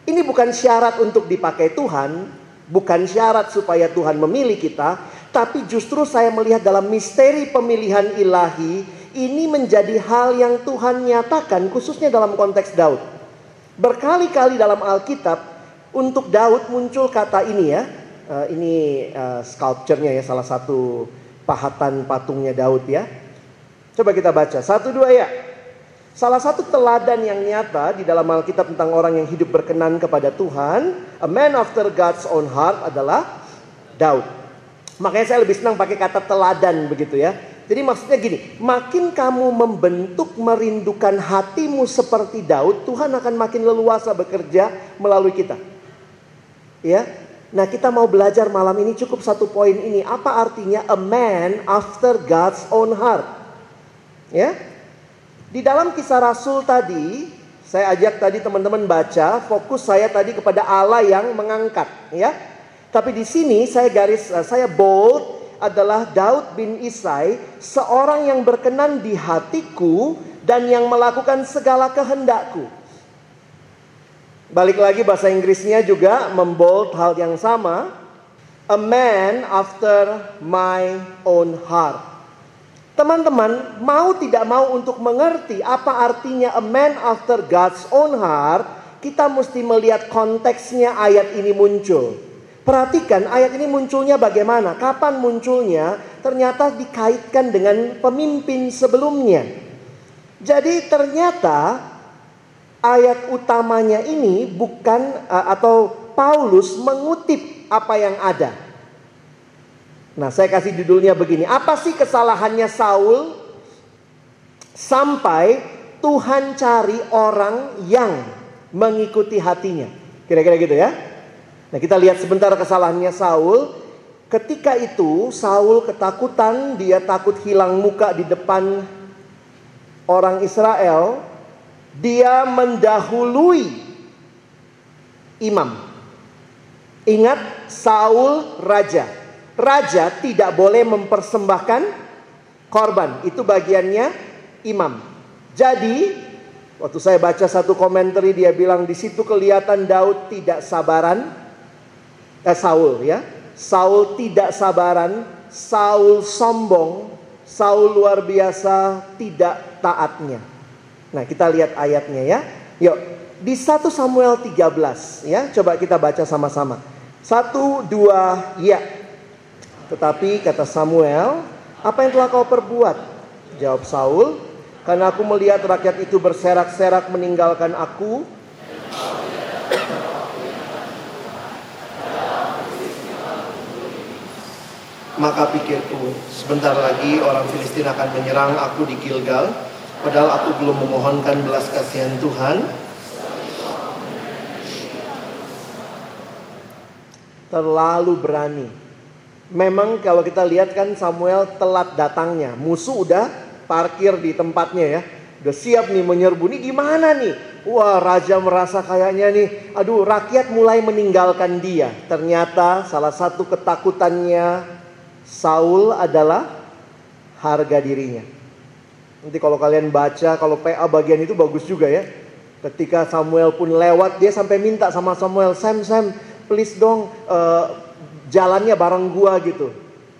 ini bukan syarat untuk dipakai Tuhan, bukan syarat supaya Tuhan memilih kita, tapi justru saya melihat dalam misteri pemilihan ilahi ini menjadi hal yang Tuhan nyatakan khususnya dalam konteks Daud. Berkali-kali dalam Alkitab untuk Daud muncul kata ini ya. Uh, ini uh, sculpture-nya ya salah satu pahatan patungnya Daud ya. Coba kita baca. Satu dua ya. Salah satu teladan yang nyata di dalam Alkitab tentang orang yang hidup berkenan kepada Tuhan, a man after God's own heart adalah Daud. Makanya saya lebih senang pakai kata teladan begitu ya. Jadi maksudnya gini, makin kamu membentuk merindukan hatimu seperti Daud, Tuhan akan makin leluasa bekerja melalui kita. Ya. Nah, kita mau belajar malam ini cukup satu poin ini. Apa artinya a man after God's own heart? Ya. Di dalam kisah Rasul tadi, saya ajak tadi teman-teman baca, fokus saya tadi kepada Allah yang mengangkat, ya. Tapi di sini saya garis eh, saya bold adalah Daud bin Isai, seorang yang berkenan di hatiku dan yang melakukan segala kehendakku. Balik lagi bahasa Inggrisnya juga membold hal yang sama. A man after my own heart. Teman-teman, mau tidak mau untuk mengerti apa artinya a man after God's own heart, kita mesti melihat konteksnya ayat ini muncul. Perhatikan ayat ini munculnya bagaimana, kapan munculnya, ternyata dikaitkan dengan pemimpin sebelumnya. Jadi ternyata ayat utamanya ini bukan eh, atau Paulus mengutip apa yang ada. Nah, saya kasih judulnya begini. Apa sih kesalahannya Saul sampai Tuhan cari orang yang mengikuti hatinya? Kira-kira gitu ya. Nah kita lihat sebentar kesalahannya Saul. Ketika itu Saul ketakutan, dia takut hilang muka di depan orang Israel. Dia mendahului imam. Ingat Saul raja. Raja tidak boleh mempersembahkan korban. Itu bagiannya imam. Jadi waktu saya baca satu komentar dia bilang di situ kelihatan Daud tidak sabaran eh, Saul ya. Saul tidak sabaran, Saul sombong, Saul luar biasa tidak taatnya. Nah, kita lihat ayatnya ya. Yuk, di 1 Samuel 13 ya. Coba kita baca sama-sama. Satu, dua, ya. Tetapi kata Samuel, apa yang telah kau perbuat? Jawab Saul, karena aku melihat rakyat itu berserak-serak meninggalkan aku. Maka pikirku, sebentar lagi orang Filistin akan menyerang aku di Gilgal, padahal aku belum memohonkan belas kasihan Tuhan. Terlalu berani. Memang kalau kita lihat kan Samuel telat datangnya. Musuh udah parkir di tempatnya ya. Udah siap nih menyerbu. Nih gimana nih? Wah raja merasa kayaknya nih. Aduh rakyat mulai meninggalkan dia. Ternyata salah satu ketakutannya Saul adalah harga dirinya. Nanti kalau kalian baca, kalau PA bagian itu bagus juga ya. Ketika Samuel pun lewat, dia sampai minta sama Samuel, Sam, Sam, please dong uh, jalannya bareng gua gitu.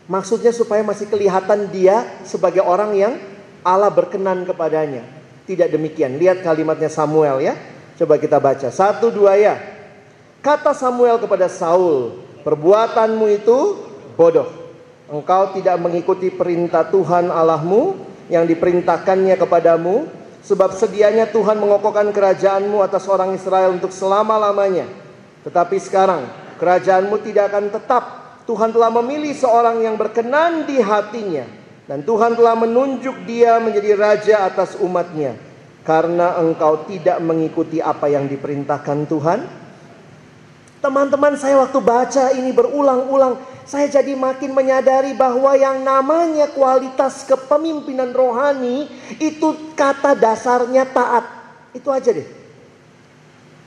Maksudnya supaya masih kelihatan dia sebagai orang yang Allah berkenan kepadanya. Tidak demikian. Lihat kalimatnya Samuel ya. Coba kita baca. Satu dua ya. Kata Samuel kepada Saul, perbuatanmu itu bodoh. Engkau tidak mengikuti perintah Tuhan Allahmu yang diperintahkannya kepadamu. Sebab sedianya Tuhan mengokohkan kerajaanmu atas orang Israel untuk selama-lamanya. Tetapi sekarang Kerajaanmu tidak akan tetap. Tuhan telah memilih seorang yang berkenan di hatinya. Dan Tuhan telah menunjuk dia menjadi raja atas umatnya. Karena engkau tidak mengikuti apa yang diperintahkan Tuhan. Teman-teman saya waktu baca ini berulang-ulang. Saya jadi makin menyadari bahwa yang namanya kualitas kepemimpinan rohani. Itu kata dasarnya taat. Itu aja deh.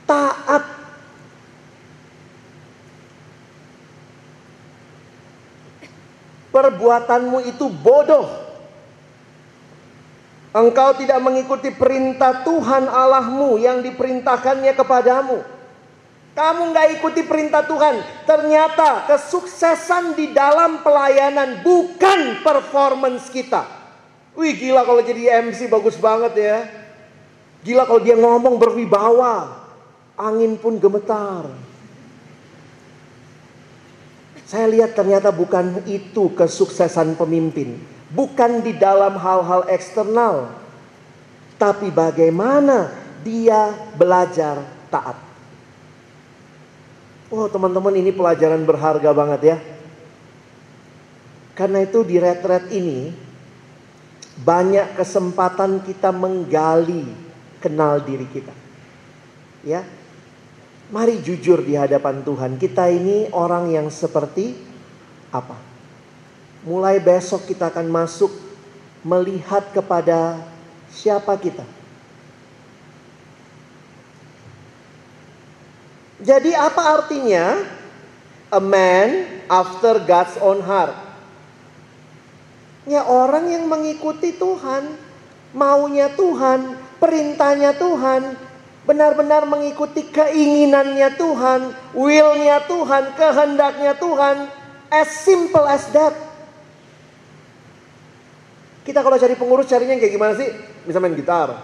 Taat perbuatanmu itu bodoh. Engkau tidak mengikuti perintah Tuhan Allahmu yang diperintahkannya kepadamu. Kamu nggak ikuti perintah Tuhan. Ternyata kesuksesan di dalam pelayanan bukan performance kita. Wih gila kalau jadi MC bagus banget ya. Gila kalau dia ngomong berwibawa. Angin pun gemetar. Saya lihat ternyata bukan itu kesuksesan pemimpin. Bukan di dalam hal-hal eksternal. Tapi bagaimana dia belajar taat. Oh teman-teman ini pelajaran berharga banget ya. Karena itu di retret ini banyak kesempatan kita menggali kenal diri kita. Ya, Mari jujur di hadapan Tuhan. Kita ini orang yang seperti apa? Mulai besok kita akan masuk melihat kepada siapa kita. Jadi apa artinya a man after God's own heart? Ya orang yang mengikuti Tuhan, maunya Tuhan, perintahnya Tuhan, benar-benar mengikuti keinginannya Tuhan, willnya Tuhan, kehendaknya Tuhan, as simple as that. Kita kalau cari pengurus carinya kayak gimana sih? Bisa main gitar.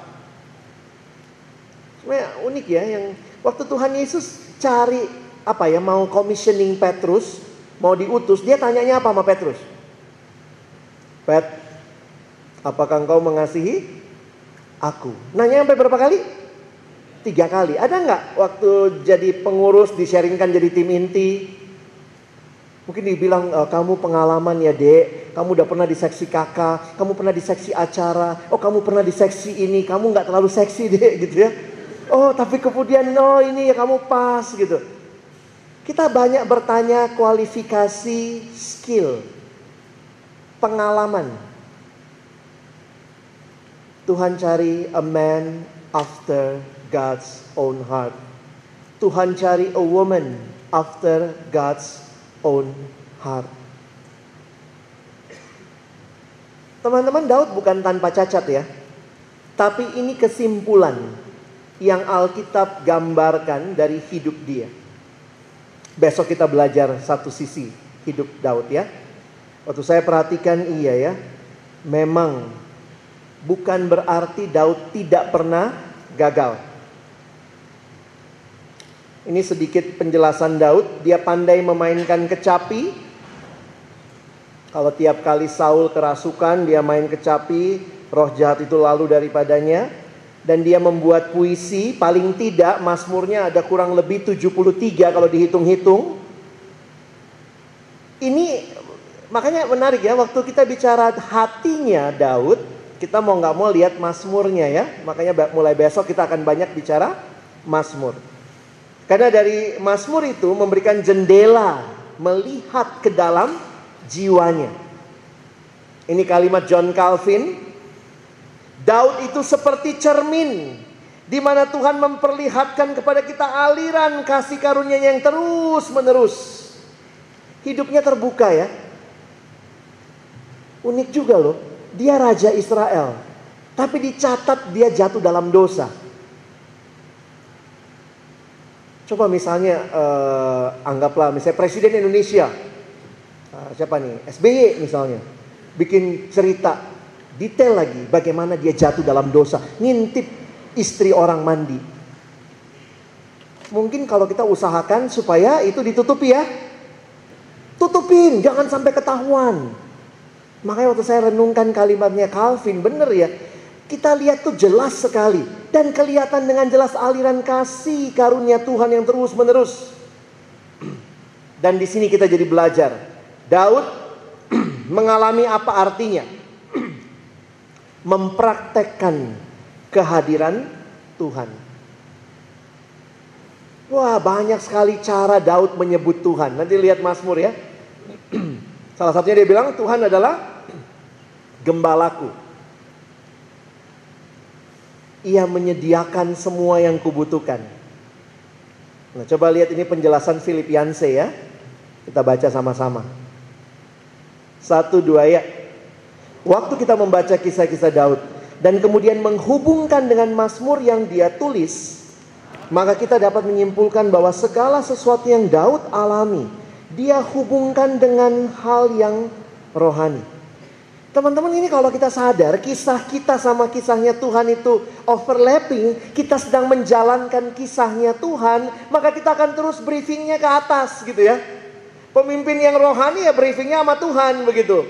Sebenarnya unik ya yang waktu Tuhan Yesus cari apa ya mau commissioning Petrus, mau diutus, dia tanyanya apa sama Petrus? Pet, apakah engkau mengasihi aku? Nanya sampai berapa kali? Tiga kali. Ada nggak waktu jadi pengurus disharingkan jadi tim inti? Mungkin dibilang e, kamu pengalaman ya dek, kamu udah pernah di seksi kakak, kamu pernah di seksi acara, oh kamu pernah di seksi ini, kamu nggak terlalu seksi [LAUGHS] dek gitu ya. Oh tapi kemudian oh, ini ya kamu pas gitu. Kita banyak bertanya kualifikasi skill, pengalaman. Tuhan cari a man after God's own heart. Tuhan cari a woman after God's own heart. Teman-teman, Daud bukan tanpa cacat ya. Tapi ini kesimpulan yang Alkitab gambarkan dari hidup dia. Besok kita belajar satu sisi hidup Daud ya. Waktu saya perhatikan iya ya. Memang bukan berarti Daud tidak pernah gagal. Ini sedikit penjelasan Daud. Dia pandai memainkan kecapi. Kalau tiap kali Saul kerasukan, dia main kecapi, roh jahat itu lalu daripadanya. Dan dia membuat puisi, paling tidak Mazmurnya ada kurang lebih 73 kalau dihitung-hitung. Ini makanya menarik ya, waktu kita bicara hatinya Daud, kita mau nggak mau lihat Mazmurnya ya. Makanya mulai besok kita akan banyak bicara Mazmur. Karena dari Mazmur itu memberikan jendela melihat ke dalam jiwanya. Ini kalimat John Calvin. Daud itu seperti cermin di mana Tuhan memperlihatkan kepada kita aliran kasih karunia yang terus menerus. Hidupnya terbuka ya. Unik juga loh. Dia raja Israel. Tapi dicatat dia jatuh dalam dosa. Coba misalnya uh, anggaplah misalnya Presiden Indonesia, uh, siapa nih SBY misalnya, bikin cerita detail lagi bagaimana dia jatuh dalam dosa, ngintip istri orang mandi. Mungkin kalau kita usahakan supaya itu ditutupi ya, tutupin, jangan sampai ketahuan. Makanya waktu saya renungkan kalimatnya Calvin, bener ya, kita lihat tuh jelas sekali dan kelihatan dengan jelas aliran kasih karunia Tuhan yang terus menerus. [CLEARS THROAT] Dan di sini kita jadi belajar. Daud [CLEARS THROAT] mengalami apa artinya? [CLEARS THROAT] Mempraktekkan kehadiran Tuhan. Wah, banyak sekali cara Daud menyebut Tuhan. Nanti lihat Mazmur ya. Salah satunya dia bilang Tuhan adalah gembalaku ia menyediakan semua yang kubutuhkan. Nah, coba lihat ini penjelasan Filipianse ya. Kita baca sama-sama. Satu dua ya. Waktu kita membaca kisah-kisah Daud dan kemudian menghubungkan dengan Mazmur yang dia tulis, maka kita dapat menyimpulkan bahwa segala sesuatu yang Daud alami, dia hubungkan dengan hal yang rohani. Teman-teman ini kalau kita sadar kisah kita sama kisahnya Tuhan itu overlapping, kita sedang menjalankan kisahnya Tuhan, maka kita akan terus briefingnya ke atas gitu ya. Pemimpin yang rohani ya briefingnya sama Tuhan begitu.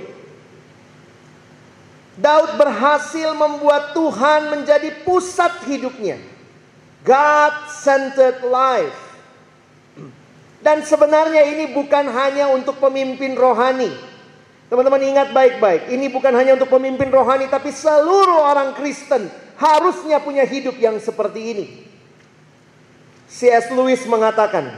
Daud berhasil membuat Tuhan menjadi pusat hidupnya. God-centered life. Dan sebenarnya ini bukan hanya untuk pemimpin rohani. Teman-teman ingat baik-baik, ini bukan hanya untuk pemimpin rohani, tapi seluruh orang Kristen harusnya punya hidup yang seperti ini. C.S. Lewis mengatakan,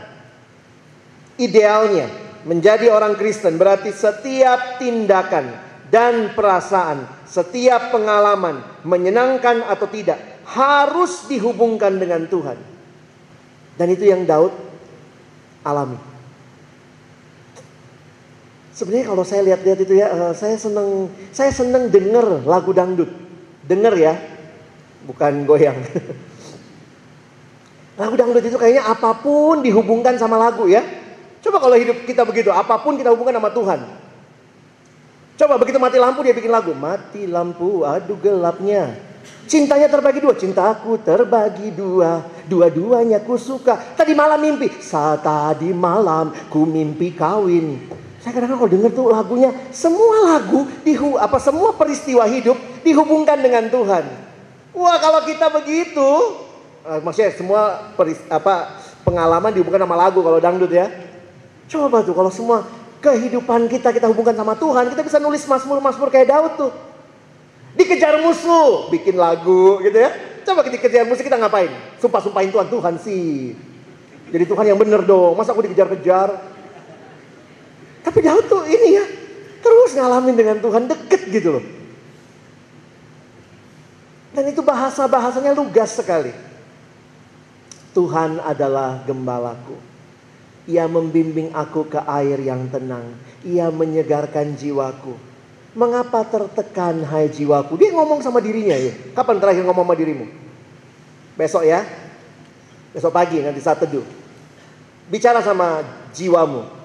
idealnya menjadi orang Kristen berarti setiap tindakan dan perasaan, setiap pengalaman, menyenangkan atau tidak, harus dihubungkan dengan Tuhan. Dan itu yang Daud alami. Sebenarnya kalau saya lihat-lihat itu ya, uh, saya seneng, saya seneng denger lagu dangdut, denger ya, bukan goyang. [LAUGHS] lagu dangdut itu kayaknya apa pun dihubungkan sama lagu ya. Coba kalau hidup kita begitu, apa pun kita hubungkan sama Tuhan. Coba begitu mati lampu dia bikin lagu, mati lampu, aduh gelapnya. Cintanya terbagi dua, cintaku terbagi dua, dua-duanya ku suka. Tadi malam mimpi, saat tadi malam ku mimpi kawin. Saya kadang-kadang kalau dengar tuh lagunya, semua lagu, dihu, apa semua peristiwa hidup dihubungkan dengan Tuhan. Wah kalau kita begitu, uh, maksudnya semua peris, apa pengalaman dihubungkan sama lagu kalau dangdut ya. Coba tuh kalau semua kehidupan kita kita hubungkan sama Tuhan, kita bisa nulis masmur-masmur kayak Daud tuh. Dikejar musuh, bikin lagu gitu ya. Coba dikejar musuh kita ngapain? Sumpah-sumpahin Tuhan, Tuhan sih. Jadi Tuhan yang bener dong. Masa aku dikejar-kejar? Tapi Daud tuh ini ya, terus ngalamin dengan Tuhan deket gitu loh. Dan itu bahasa-bahasanya lugas sekali. Tuhan adalah gembalaku. Ia membimbing aku ke air yang tenang. Ia menyegarkan jiwaku. Mengapa tertekan hai jiwaku? Dia ngomong sama dirinya ya. Kapan terakhir ngomong sama dirimu? Besok ya. Besok pagi nanti saat teduh. Bicara sama jiwamu.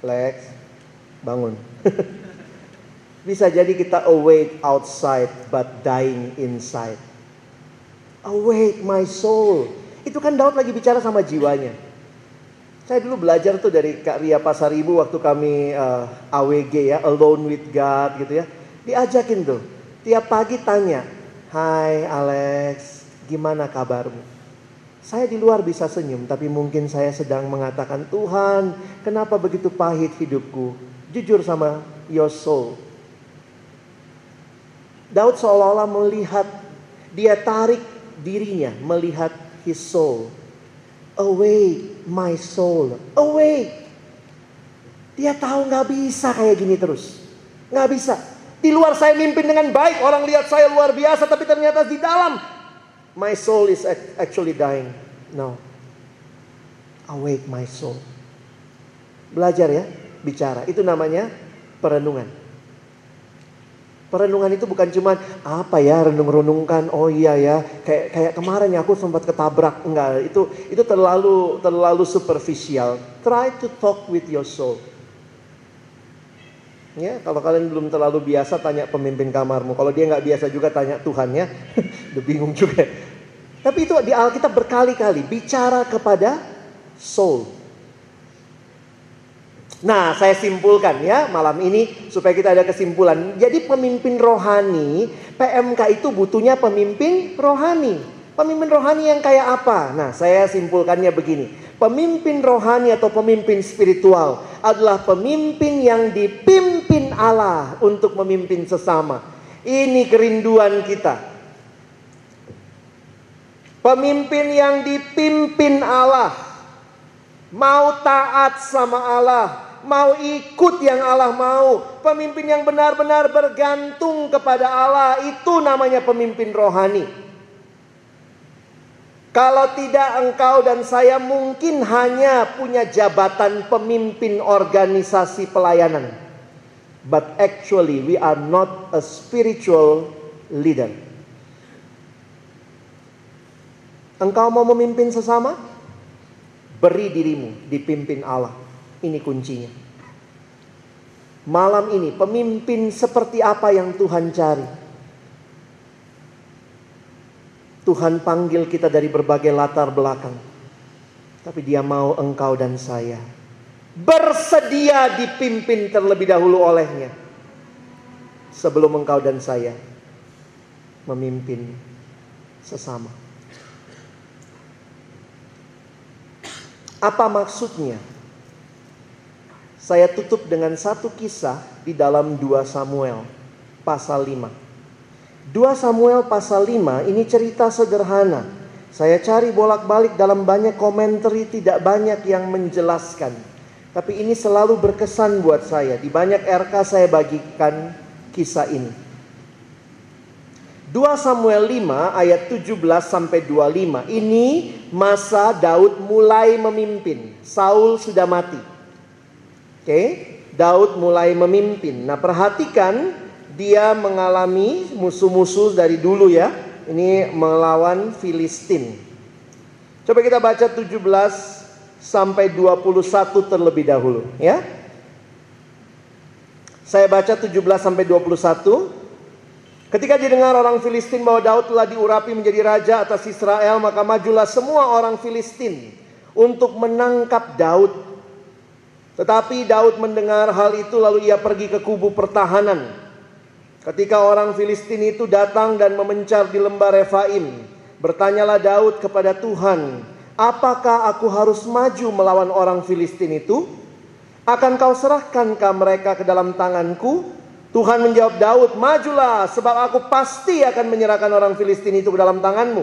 Lex, bangun. [LAUGHS] Bisa jadi kita awake outside but dying inside. Awake my soul. Itu kan Daud lagi bicara sama jiwanya. Saya dulu belajar tuh dari Kak Ria Pasaribu waktu kami uh, eh, AWG ya, Alone with God gitu ya. Diajakin tuh, tiap pagi tanya, Hai Alex, gimana kabarmu? Saya di luar bisa senyum, tapi mungkin saya sedang mengatakan, Tuhan, kenapa begitu pahit hidupku? Jujur sama your soul. Daud seolah-olah melihat, dia tarik dirinya melihat his soul. Awake my soul, awake. Dia tahu nggak bisa kayak gini terus. Nggak bisa. Di luar saya mimpin dengan baik, orang lihat saya luar biasa, tapi ternyata di dalam my soul is actually dying. No. Awake my soul. Belajar ya, bicara. Itu namanya perenungan. Perenungan itu bukan cuma apa ya renung-renungkan. Oh iya ya, kayak kayak kemarin ya aku sempat ketabrak. Enggak, itu itu terlalu terlalu superficial. Try to talk with your soul. Ya, kalau kalian belum terlalu biasa tanya pemimpin kamarmu. Kalau dia nggak biasa juga tanya Tuhan ya. [LAUGHS] Udah bingung juga. Tapi itu di Alkitab berkali-kali bicara kepada soul. Nah, saya simpulkan ya malam ini supaya kita ada kesimpulan. Jadi pemimpin rohani, PMK itu butuhnya pemimpin rohani. Pemimpin rohani yang kayak apa? Nah, saya simpulkannya begini. Pemimpin rohani atau pemimpin spiritual adalah pemimpin yang dipimpin Allah untuk memimpin sesama. Ini kerinduan kita. Pemimpin yang dipimpin Allah mau taat sama Allah, mau ikut yang Allah mau. Pemimpin yang benar-benar bergantung kepada Allah itu namanya pemimpin rohani. Kalau tidak engkau dan saya mungkin hanya punya jabatan pemimpin organisasi pelayanan. But actually we are not a spiritual leader. Engkau mau memimpin sesama? Beri dirimu dipimpin Allah. Ini kuncinya. Malam ini pemimpin seperti apa yang Tuhan cari? Tuhan panggil kita dari berbagai latar belakang. Tapi dia mau engkau dan saya bersedia dipimpin terlebih dahulu olehnya. Sebelum engkau dan saya memimpin sesama. Apa maksudnya? Saya tutup dengan satu kisah di dalam 2 Samuel pasal 5. 2 Samuel pasal 5 ini cerita sederhana. Saya cari bolak-balik dalam banyak komentar tidak banyak yang menjelaskan. Tapi ini selalu berkesan buat saya. Di banyak RK saya bagikan kisah ini. 2 Samuel 5 ayat 17 sampai 25. Ini masa Daud mulai memimpin. Saul sudah mati. Oke, Daud mulai memimpin. Nah, perhatikan dia mengalami musuh-musuh dari dulu ya. Ini melawan Filistin. Coba kita baca 17 sampai 21 terlebih dahulu ya. Saya baca 17 sampai 21. Ketika didengar orang Filistin bahwa Daud telah diurapi menjadi raja atas Israel, maka majulah semua orang Filistin untuk menangkap Daud tetapi Daud mendengar hal itu lalu ia pergi ke kubu pertahanan. Ketika orang Filistin itu datang dan memencar di lembah Refaim, bertanyalah Daud kepada Tuhan, "Apakah aku harus maju melawan orang Filistin itu? Akan kau serahkankah mereka ke dalam tanganku?" Tuhan menjawab Daud, "Majulah, sebab aku pasti akan menyerahkan orang Filistin itu ke dalam tanganmu."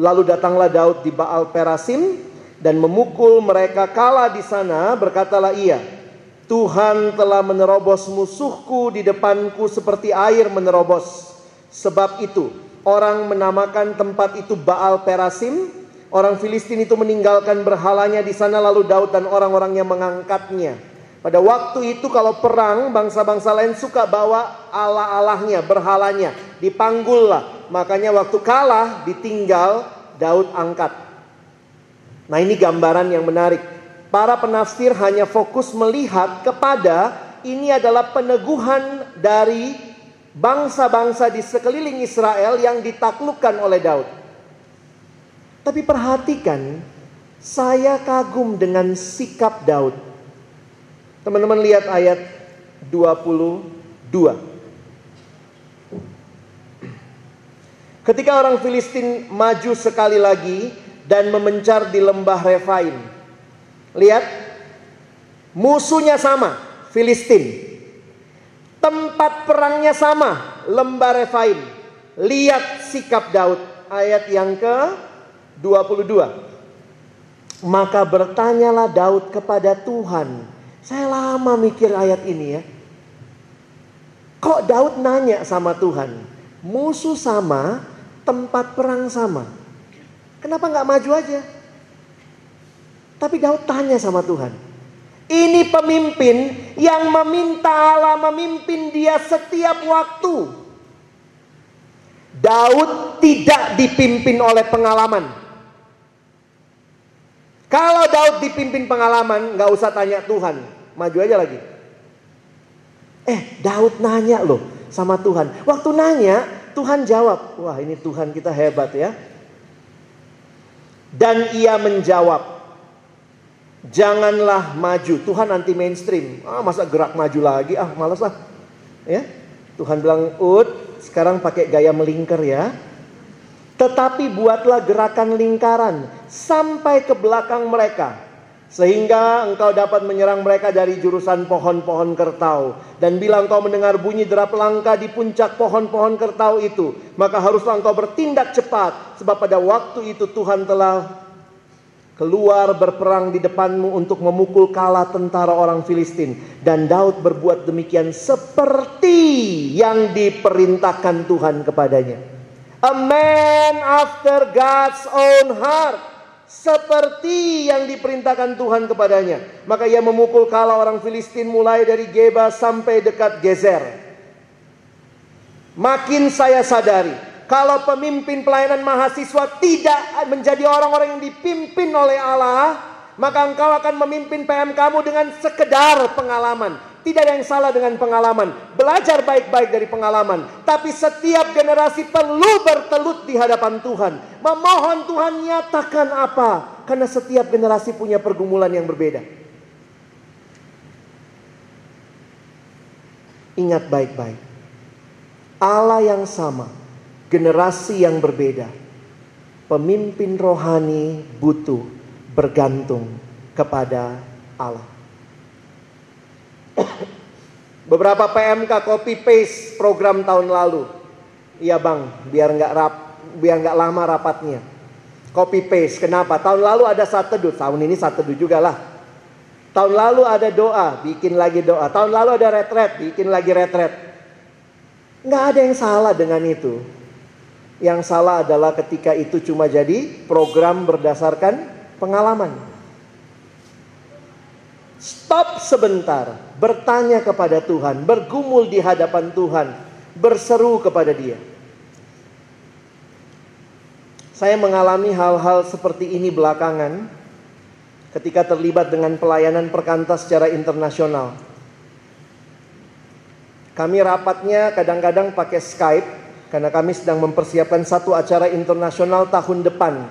Lalu datanglah Daud di Baal Perasim dan memukul mereka kalah di sana, berkatalah ia, Tuhan telah menerobos musuhku di depanku seperti air menerobos. Sebab itu, orang menamakan tempat itu Baal Perasim. Orang Filistin itu meninggalkan berhalanya di sana lalu Daud dan orang-orangnya mengangkatnya. Pada waktu itu kalau perang bangsa-bangsa lain suka bawa Allah-Allahnya, berhalanya, dipanggullah. Makanya waktu kalah ditinggal Daud angkat. Nah ini gambaran yang menarik. Para penafsir hanya fokus melihat kepada ini adalah peneguhan dari bangsa-bangsa di sekeliling Israel yang ditaklukkan oleh Daud. Tapi perhatikan, saya kagum dengan sikap Daud. Teman-teman lihat ayat 22. Ketika orang Filistin maju sekali lagi dan memencar di lembah Refaim. Lihat, musuhnya sama, Filistin. Tempat perangnya sama, lembah Refaim. Lihat sikap Daud, ayat yang ke 22. Maka bertanyalah Daud kepada Tuhan. Saya lama mikir ayat ini ya. Kok Daud nanya sama Tuhan? Musuh sama, tempat perang sama. Kenapa nggak maju aja? Tapi Daud tanya sama Tuhan. Ini pemimpin yang meminta Allah memimpin dia setiap waktu. Daud tidak dipimpin oleh pengalaman. Kalau Daud dipimpin pengalaman, nggak usah tanya Tuhan, maju aja lagi. Eh, Daud nanya loh sama Tuhan. Waktu nanya, Tuhan jawab, wah ini Tuhan kita hebat ya. Dan ia menjawab, janganlah maju. Tuhan anti mainstream. Ah masa gerak maju lagi? Ah malas lah. Ya. Tuhan bilang, "Ud, sekarang pakai gaya melingkar ya." Tetapi buatlah gerakan lingkaran sampai ke belakang mereka sehingga engkau dapat menyerang mereka dari jurusan pohon-pohon kertau. Dan bila engkau mendengar bunyi derap langkah di puncak pohon-pohon kertau itu, maka haruslah engkau bertindak cepat. Sebab pada waktu itu Tuhan telah keluar berperang di depanmu untuk memukul kala tentara orang Filistin. Dan Daud berbuat demikian seperti yang diperintahkan Tuhan kepadanya. A man after God's own heart seperti yang diperintahkan Tuhan kepadanya. Maka ia memukul kala orang Filistin mulai dari Geba sampai dekat Gezer. Makin saya sadari, kalau pemimpin pelayanan mahasiswa tidak menjadi orang-orang yang dipimpin oleh Allah, maka engkau akan memimpin PM kamu dengan sekedar pengalaman. Tidak ada yang salah dengan pengalaman. Belajar baik-baik dari pengalaman. Tapi setiap generasi perlu bertelut di hadapan Tuhan. Memohon Tuhan nyatakan apa. Karena setiap generasi punya pergumulan yang berbeda. Ingat baik-baik. Allah yang sama. Generasi yang berbeda. Pemimpin rohani butuh bergantung kepada Allah. Beberapa PMK copy paste program tahun lalu. Iya bang, biar nggak rap, biar nggak lama rapatnya. Copy paste. Kenapa? Tahun lalu ada satu tahun ini satu teduh juga lah. Tahun lalu ada doa, bikin lagi doa. Tahun lalu ada retret, bikin lagi retret. Nggak ada yang salah dengan itu. Yang salah adalah ketika itu cuma jadi program berdasarkan pengalaman. Stop sebentar, bertanya kepada Tuhan, bergumul di hadapan Tuhan, berseru kepada Dia. Saya mengalami hal-hal seperti ini belakangan ketika terlibat dengan pelayanan perkantas secara internasional. Kami rapatnya kadang-kadang pakai Skype karena kami sedang mempersiapkan satu acara internasional tahun depan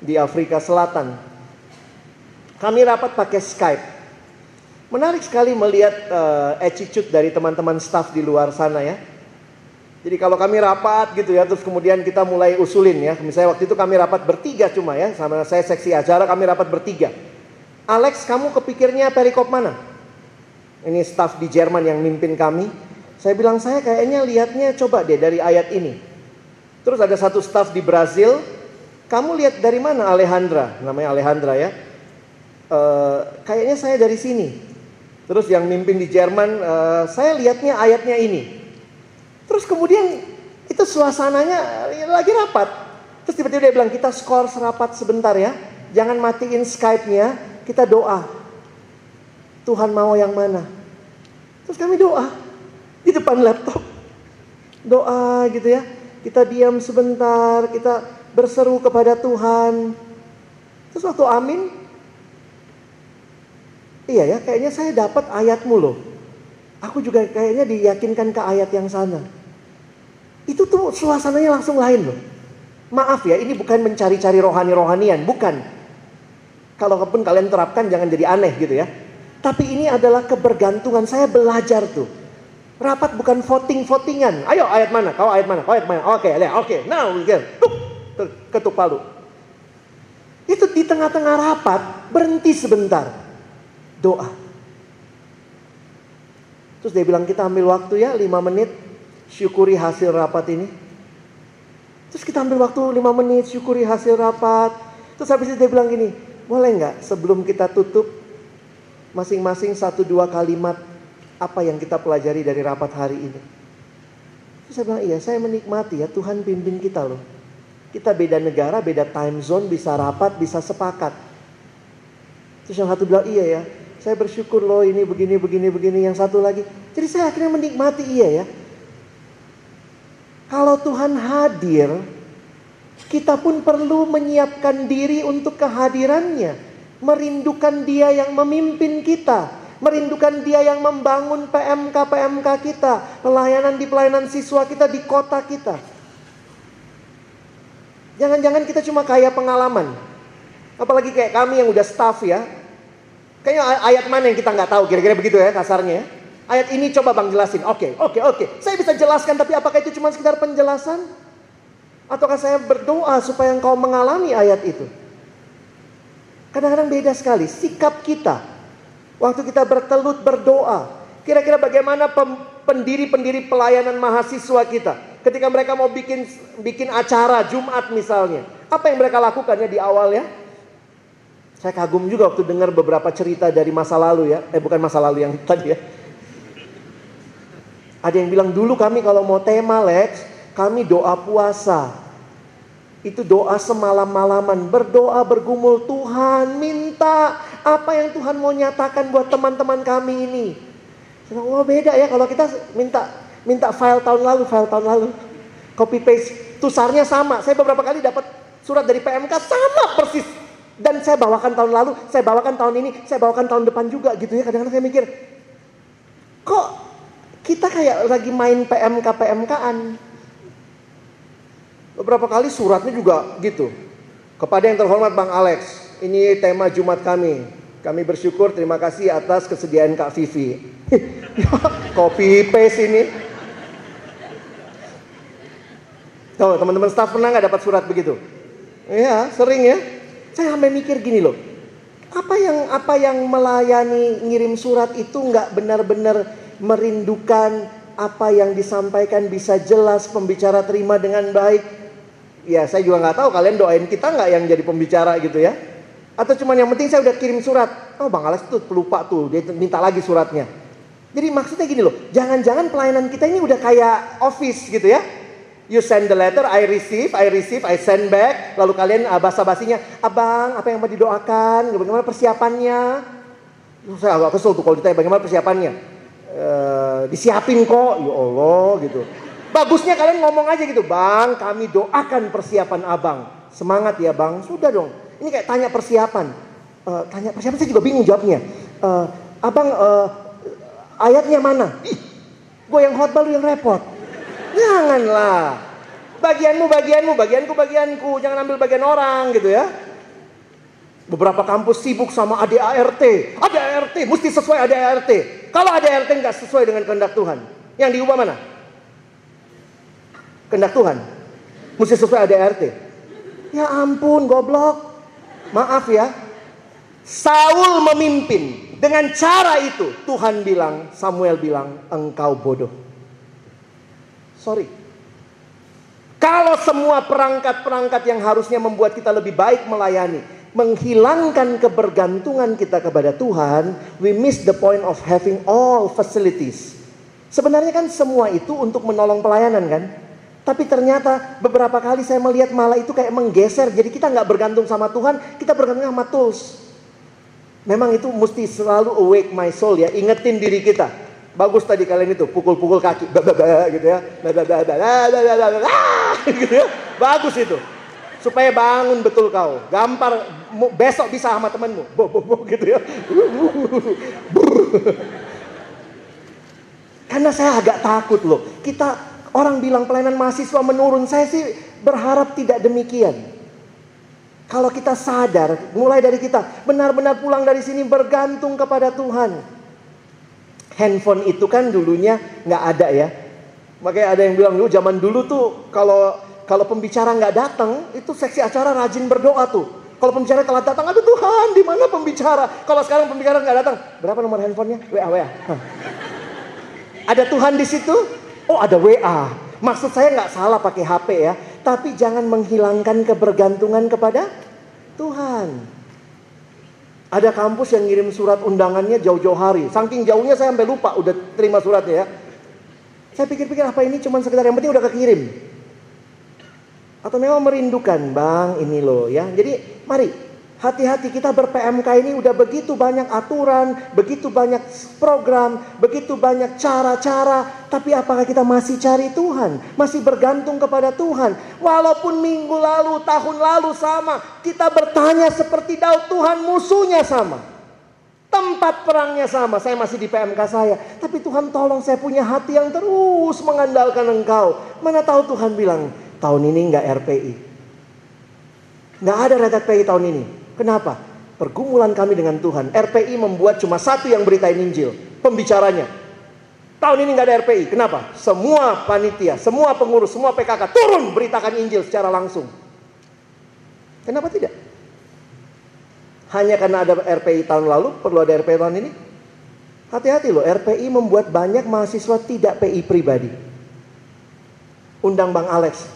di Afrika Selatan. Kami rapat pakai Skype. Menarik sekali melihat uh, attitude dari teman-teman staff di luar sana ya. Jadi kalau kami rapat gitu ya, terus kemudian kita mulai usulin ya. Misalnya waktu itu kami rapat bertiga cuma ya, sama saya seksi acara kami rapat bertiga. Alex, kamu kepikirnya perikop mana? Ini staff di Jerman yang mimpin kami. Saya bilang saya kayaknya lihatnya coba deh dari ayat ini. Terus ada satu staff di Brazil. Kamu lihat dari mana Alejandra? Namanya Alejandra ya. Uh, kayaknya saya dari sini. Terus yang mimpin di Jerman, uh, saya lihatnya ayatnya ini. Terus kemudian itu suasananya lagi rapat. Terus tiba-tiba dia bilang kita skor serapat sebentar ya. Jangan matiin Skype-nya, kita doa. Tuhan mau yang mana? Terus kami doa di depan laptop. Doa gitu ya. Kita diam sebentar, kita berseru kepada Tuhan. Terus waktu amin, Iya ya, kayaknya saya dapat ayatmu loh. Aku juga kayaknya diyakinkan ke ayat yang sana. Itu tuh suasananya langsung lain loh. Maaf ya, ini bukan mencari-cari rohani-rohanian, bukan. Kalau pun kalian terapkan jangan jadi aneh gitu ya. Tapi ini adalah kebergantungan. Saya belajar tuh. Rapat bukan voting-votingan. Ayo ayat mana? Kau ayat mana? Kau ayat mana? Oke, okay, oke. Okay. Now we get. ketuk palu. Itu di tengah-tengah rapat berhenti sebentar. Doa. Terus dia bilang kita ambil waktu ya 5 menit syukuri hasil rapat ini. Terus kita ambil waktu 5 menit, syukuri hasil rapat. Terus habis itu dia bilang gini, boleh nggak sebelum kita tutup, masing-masing satu dua kalimat apa yang kita pelajari dari rapat hari ini. Terus saya bilang, iya saya menikmati ya Tuhan pimpin kita loh. Kita beda negara, beda time zone, bisa rapat, bisa sepakat. Terus yang satu bilang, iya ya, saya bersyukur loh ini begini, begini, begini. Yang satu lagi, jadi saya akhirnya menikmati iya ya. Kalau Tuhan hadir, kita pun perlu menyiapkan diri untuk kehadirannya. Merindukan dia yang memimpin kita. Merindukan dia yang membangun PMK-PMK kita. Pelayanan di pelayanan siswa kita di kota kita. Jangan-jangan kita cuma kaya pengalaman. Apalagi kayak kami yang udah staff ya. Kayaknya ayat mana yang kita nggak tahu kira-kira begitu ya kasarnya ya. Ayat ini coba bang jelasin. Oke, okay, oke, okay, oke. Okay. Saya bisa jelaskan tapi apakah itu cuma sekedar penjelasan? Ataukah saya berdoa supaya engkau mengalami ayat itu? Kadang-kadang beda sekali sikap kita. Waktu kita bertelut berdoa. Kira-kira bagaimana pendiri-pendiri pelayanan mahasiswa kita. Ketika mereka mau bikin bikin acara Jumat misalnya. Apa yang mereka lakukannya di awal ya? Saya kagum juga waktu dengar beberapa cerita dari masa lalu ya. Eh bukan masa lalu yang [LAUGHS] tadi ya ada yang bilang dulu kami kalau mau tema Lex, kami doa puasa. Itu doa semalam-malaman, berdoa bergumul Tuhan minta apa yang Tuhan mau nyatakan buat teman-teman kami ini. Wah oh, beda ya kalau kita minta minta file tahun lalu, file tahun lalu. Copy paste, tusarnya sama. Saya beberapa kali dapat surat dari PMK sama persis. Dan saya bawakan tahun lalu, saya bawakan tahun ini, saya bawakan tahun depan juga gitu ya. Kadang-kadang saya mikir, kok kita kayak lagi main PMK PMKan. Beberapa kali suratnya juga gitu. Kepada yang terhormat Bang Alex, ini tema Jumat kami. Kami bersyukur terima kasih atas kesediaan Kak Vivi. [LAUGHS] Copy paste ini. Tuh teman-teman staff pernah nggak dapat surat begitu? Iya, sering ya. Saya sampai mikir gini loh. Apa yang apa yang melayani ngirim surat itu nggak benar-benar merindukan apa yang disampaikan bisa jelas pembicara terima dengan baik. Ya saya juga nggak tahu kalian doain kita nggak yang jadi pembicara gitu ya. Atau cuman yang penting saya udah kirim surat. Oh Bang Alex tuh pelupa tuh dia minta lagi suratnya. Jadi maksudnya gini loh, jangan-jangan pelayanan kita ini udah kayak office gitu ya. You send the letter, I receive, I receive, I send back. Lalu kalian uh, basa-basinya, abang apa yang mau didoakan, bagaimana persiapannya. Saya agak kesel tuh kalau ditanya bagaimana persiapannya uh, disiapin kok, ya Allah gitu. Bagusnya kalian ngomong aja gitu, Bang, kami doakan persiapan abang. Semangat ya bang, sudah dong. Ini kayak tanya persiapan. Uh, tanya persiapan saya juga bingung jawabnya. Uh, abang ayatnya mana? Gue yang hot baru yang repot. Janganlah. Bagianmu bagianmu, bagianku bagianku. Jangan ambil bagian orang gitu ya. Beberapa kampus sibuk sama ADART. ADART mesti sesuai ADART. Kalau ADART nggak sesuai dengan kehendak Tuhan, yang diubah mana? Kehendak Tuhan. Mesti sesuai ADART. Ya ampun, goblok. Maaf ya. Saul memimpin. Dengan cara itu Tuhan bilang, Samuel bilang, engkau bodoh. Sorry. Kalau semua perangkat-perangkat yang harusnya membuat kita lebih baik melayani, menghilangkan kebergantungan kita kepada Tuhan, we miss the point of having all facilities. Sebenarnya kan semua itu untuk menolong pelayanan kan? Tapi ternyata beberapa kali saya melihat malah itu kayak menggeser. Jadi kita nggak bergantung sama Tuhan, kita bergantung sama tools. Memang itu mesti selalu awake my soul ya, ingetin diri kita. Bagus tadi kalian itu pukul-pukul kaki, gitu ya, gitu ya. Bagus itu supaya bangun betul kau. Gampar besok bisa sama temanmu. Bo, bo, bo, gitu ya. [LAUGHS] Karena saya agak takut loh. Kita Orang bilang pelayanan mahasiswa menurun. Saya sih berharap tidak demikian. Kalau kita sadar, mulai dari kita benar-benar pulang dari sini bergantung kepada Tuhan. Handphone itu kan dulunya nggak ada ya. Makanya ada yang bilang dulu zaman dulu tuh kalau kalau pembicara nggak datang itu seksi acara rajin berdoa tuh. Kalau pembicara telah datang, aduh Tuhan, di mana pembicara? Kalau sekarang pembicara nggak datang, berapa nomor handphonenya? WA, WA. [LAUGHS] Ada Tuhan di situ? Oh ada WA. Maksud saya nggak salah pakai HP ya. Tapi jangan menghilangkan kebergantungan kepada Tuhan. Ada kampus yang ngirim surat undangannya jauh-jauh hari. Saking jauhnya saya sampai lupa udah terima suratnya ya. Saya pikir-pikir apa ini cuma sekedar yang penting udah kekirim. Atau memang merindukan bang ini loh ya. Jadi mari Hati-hati kita ber-PMK ini udah begitu banyak aturan, begitu banyak program, begitu banyak cara-cara. Tapi apakah kita masih cari Tuhan? Masih bergantung kepada Tuhan? Walaupun minggu lalu, tahun lalu sama. Kita bertanya seperti Daud, Tuhan musuhnya sama. Tempat perangnya sama, saya masih di PMK saya. Tapi Tuhan tolong saya punya hati yang terus mengandalkan engkau. Mana tahu Tuhan bilang, tahun ini nggak RPI. Nggak ada RPI tahun ini. Kenapa? Pergumulan kami dengan Tuhan. RPI membuat cuma satu yang beritain Injil. Pembicaranya. Tahun ini nggak ada RPI. Kenapa? Semua panitia, semua pengurus, semua PKK turun beritakan Injil secara langsung. Kenapa tidak? Hanya karena ada RPI tahun lalu, perlu ada RPI tahun ini? Hati-hati loh, RPI membuat banyak mahasiswa tidak PI pribadi. Undang Bang Alex.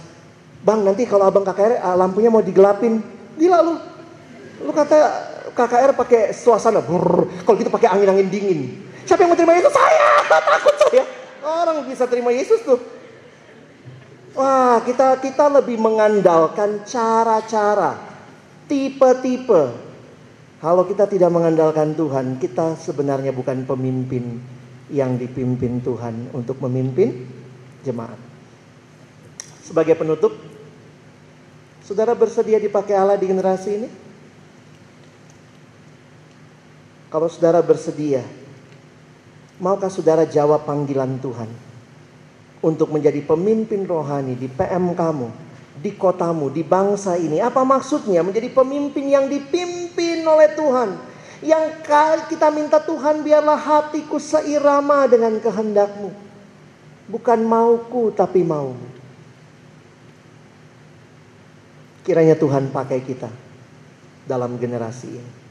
Bang nanti kalau abang KKR ah, lampunya mau digelapin. Gila lu, Lu kata KKR pakai suasana, kalau gitu pakai angin-angin dingin. Siapa yang mau terima Yesus? Saya, [LAUGHS] takut saya. Orang bisa terima Yesus tuh. Wah, kita kita lebih mengandalkan cara-cara, tipe-tipe. Kalau kita tidak mengandalkan Tuhan, kita sebenarnya bukan pemimpin yang dipimpin Tuhan untuk memimpin jemaat. Sebagai penutup, saudara bersedia dipakai Allah di generasi ini? Kalau saudara bersedia, maukah saudara jawab panggilan Tuhan untuk menjadi pemimpin rohani di PM kamu, di kotamu, di bangsa ini? Apa maksudnya menjadi pemimpin yang dipimpin oleh Tuhan? Yang kita minta Tuhan biarlah hatiku seirama dengan kehendakmu. Bukan mauku tapi maumu. Kiranya Tuhan pakai kita dalam generasi ini.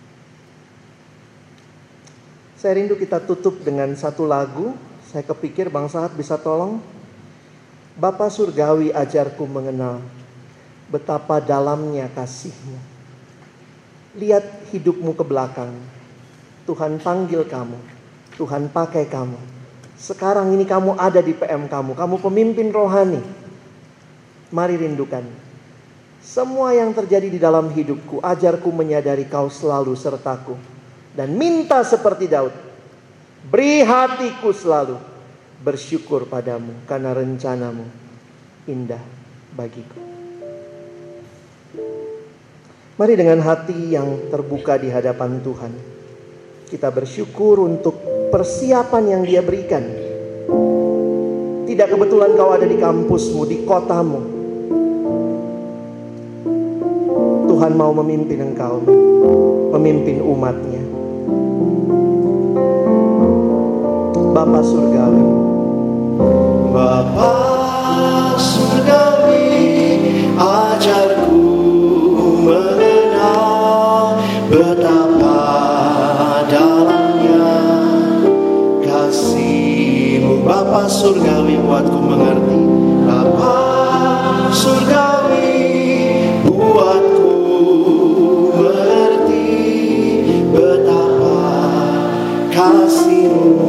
Saya rindu kita tutup dengan satu lagu. Saya kepikir Bang Sahat bisa tolong. Bapa Surgawi ajarku mengenal betapa dalamnya kasihmu. Lihat hidupmu ke belakang. Tuhan panggil kamu. Tuhan pakai kamu. Sekarang ini kamu ada di PM kamu. Kamu pemimpin rohani. Mari rindukan. Semua yang terjadi di dalam hidupku, ajarku menyadari kau selalu sertaku dan minta seperti Daud. Beri hatiku selalu bersyukur padamu karena rencanamu indah bagiku. Mari dengan hati yang terbuka di hadapan Tuhan. Kita bersyukur untuk persiapan yang dia berikan. Tidak kebetulan kau ada di kampusmu, di kotamu. Tuhan mau memimpin engkau, memimpin umatnya. Bapa Surgawi. Bapa Surgawi, ajarku mengenal betapa dalamnya kasihmu. Bapa Surgawi buatku mengerti. Bapa Surgawi buatku mengerti betapa kasihmu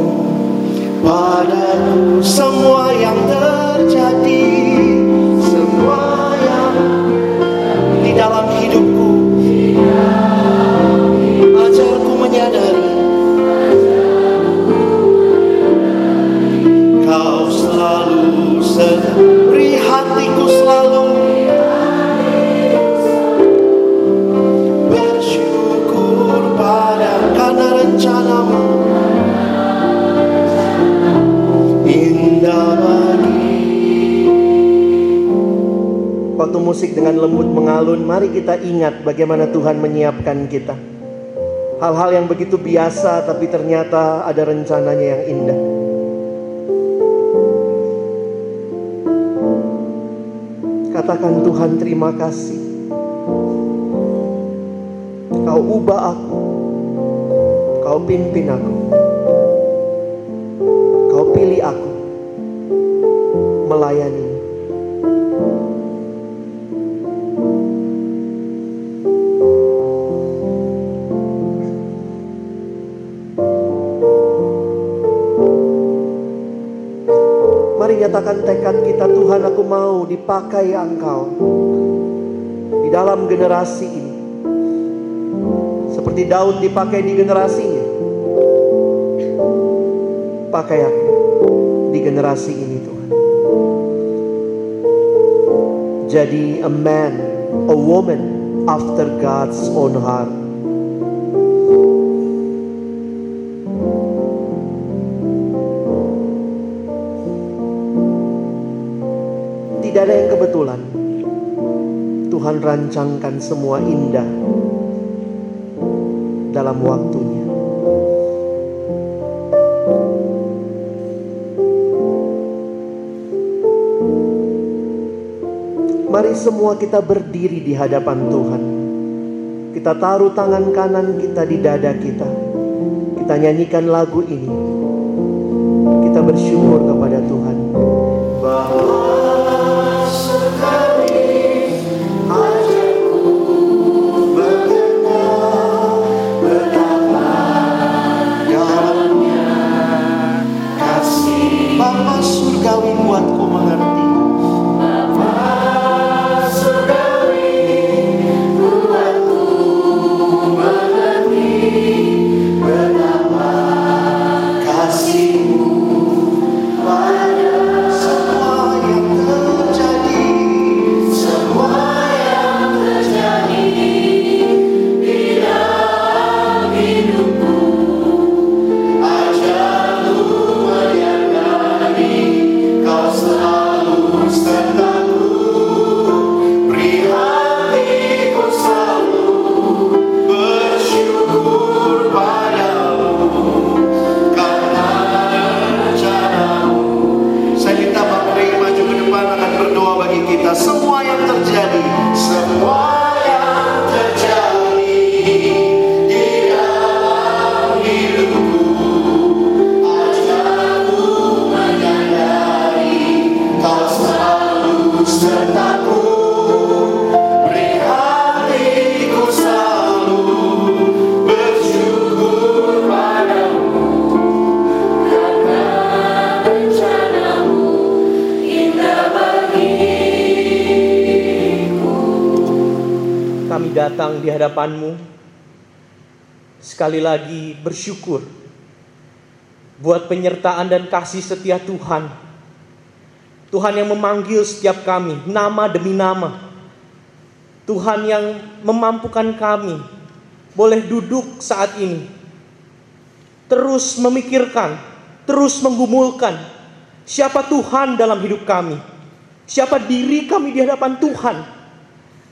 padaku semua yang terjadi Waktu musik dengan lembut mengalun, mari kita ingat bagaimana Tuhan menyiapkan kita. Hal-hal yang begitu biasa tapi ternyata ada rencananya yang indah. Katakan Tuhan terima kasih. Kau ubah aku. Kau pimpin aku. Kau pilih aku melayani nyatakan tekad kita Tuhan aku mau dipakai engkau di dalam generasi ini. Seperti Daud dipakai di generasinya. Pakai aku di generasi ini Tuhan. Jadi a man a woman after God's own heart Tuhan rancangkan semua indah dalam waktunya. Mari semua kita berdiri di hadapan Tuhan. Kita taruh tangan kanan kita di dada kita. Kita nyanyikan lagu ini. Kita bersyukur kepada hadapanmu sekali lagi bersyukur buat penyertaan dan kasih setia Tuhan. Tuhan yang memanggil setiap kami nama demi nama. Tuhan yang memampukan kami boleh duduk saat ini. Terus memikirkan, terus menggumulkan siapa Tuhan dalam hidup kami. Siapa diri kami di hadapan Tuhan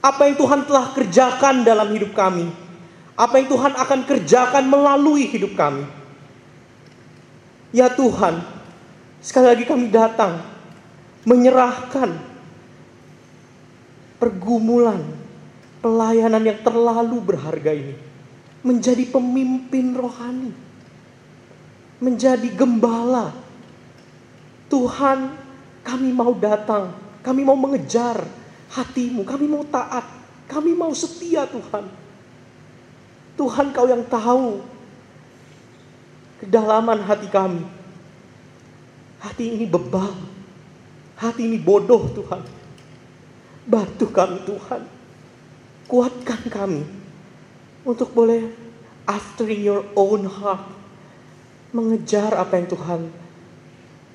apa yang Tuhan telah kerjakan dalam hidup kami, apa yang Tuhan akan kerjakan melalui hidup kami. Ya Tuhan, sekali lagi kami datang menyerahkan pergumulan pelayanan yang terlalu berharga ini menjadi pemimpin rohani, menjadi gembala. Tuhan, kami mau datang, kami mau mengejar, hatimu. Kami mau taat. Kami mau setia Tuhan. Tuhan kau yang tahu kedalaman hati kami. Hati ini bebal. Hati ini bodoh Tuhan. Bantu kami Tuhan. Kuatkan kami. Untuk boleh after your own heart. Mengejar apa yang Tuhan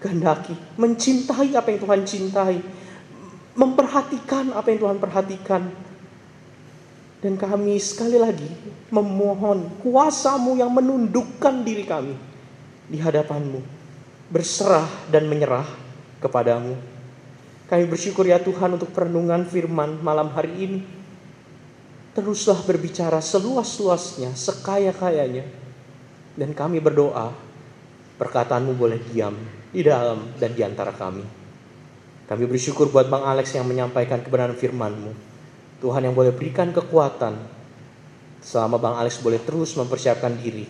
kehendaki. Mencintai apa yang Tuhan cintai memperhatikan apa yang Tuhan perhatikan. Dan kami sekali lagi memohon kuasamu yang menundukkan diri kami di hadapanmu. Berserah dan menyerah kepadamu. Kami bersyukur ya Tuhan untuk perenungan firman malam hari ini. Teruslah berbicara seluas-luasnya, sekaya-kayanya. Dan kami berdoa, perkataanmu boleh diam di dalam dan di antara kami. Kami bersyukur buat Bang Alex yang menyampaikan kebenaran firman-Mu. Tuhan yang boleh berikan kekuatan selama Bang Alex boleh terus mempersiapkan diri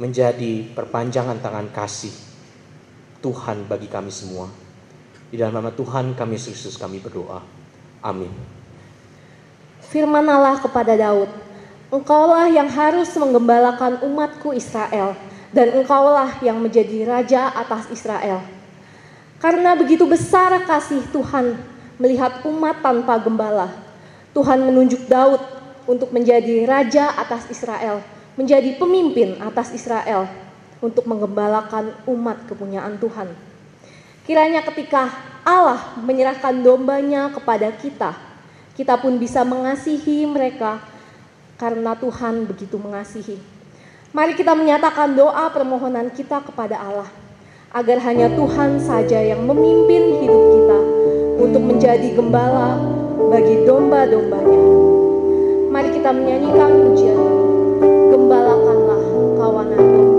menjadi perpanjangan tangan kasih Tuhan bagi kami semua. Di dalam nama Tuhan kami Yesus kami berdoa. Amin. Firman Allah kepada Daud, Engkaulah yang harus menggembalakan umatku Israel, dan engkaulah yang menjadi raja atas Israel. Karena begitu besar kasih Tuhan melihat umat tanpa gembala, Tuhan menunjuk Daud untuk menjadi raja atas Israel, menjadi pemimpin atas Israel untuk menggembalakan umat kepunyaan Tuhan. Kiranya ketika Allah menyerahkan dombanya kepada kita, kita pun bisa mengasihi mereka karena Tuhan begitu mengasihi. Mari kita menyatakan doa permohonan kita kepada Allah agar hanya Tuhan saja yang memimpin hidup kita untuk menjadi gembala bagi domba-dombanya. Mari kita menyanyikan pujian Gembalakanlah kawanan domba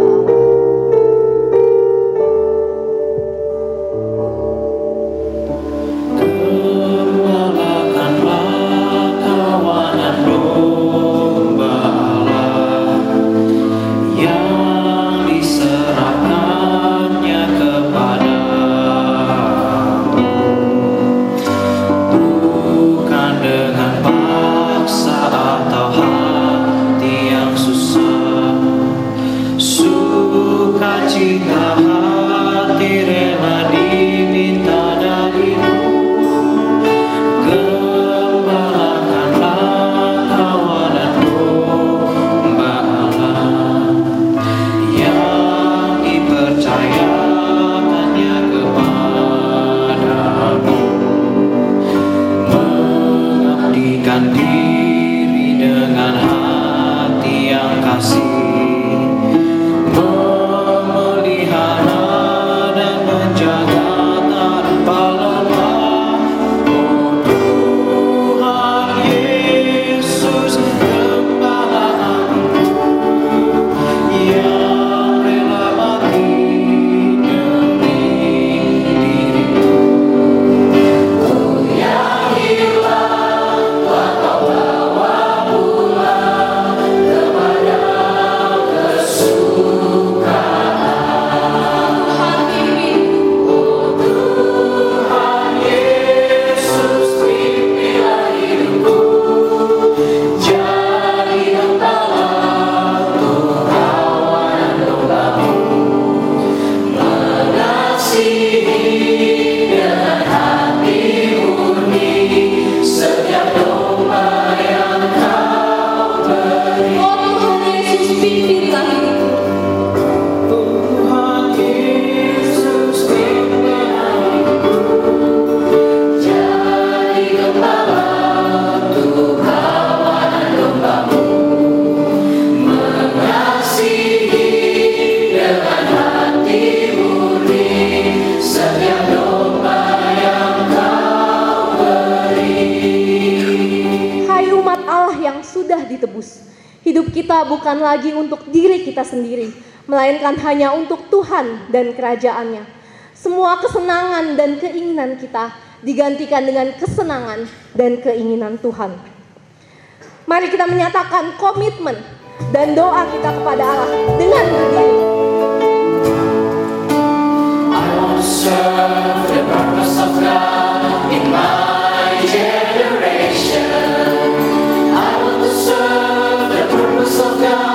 dan kerajaannya. Semua kesenangan dan keinginan kita digantikan dengan kesenangan dan keinginan Tuhan. Mari kita menyatakan komitmen dan doa kita kepada Allah dengan berdiri. I.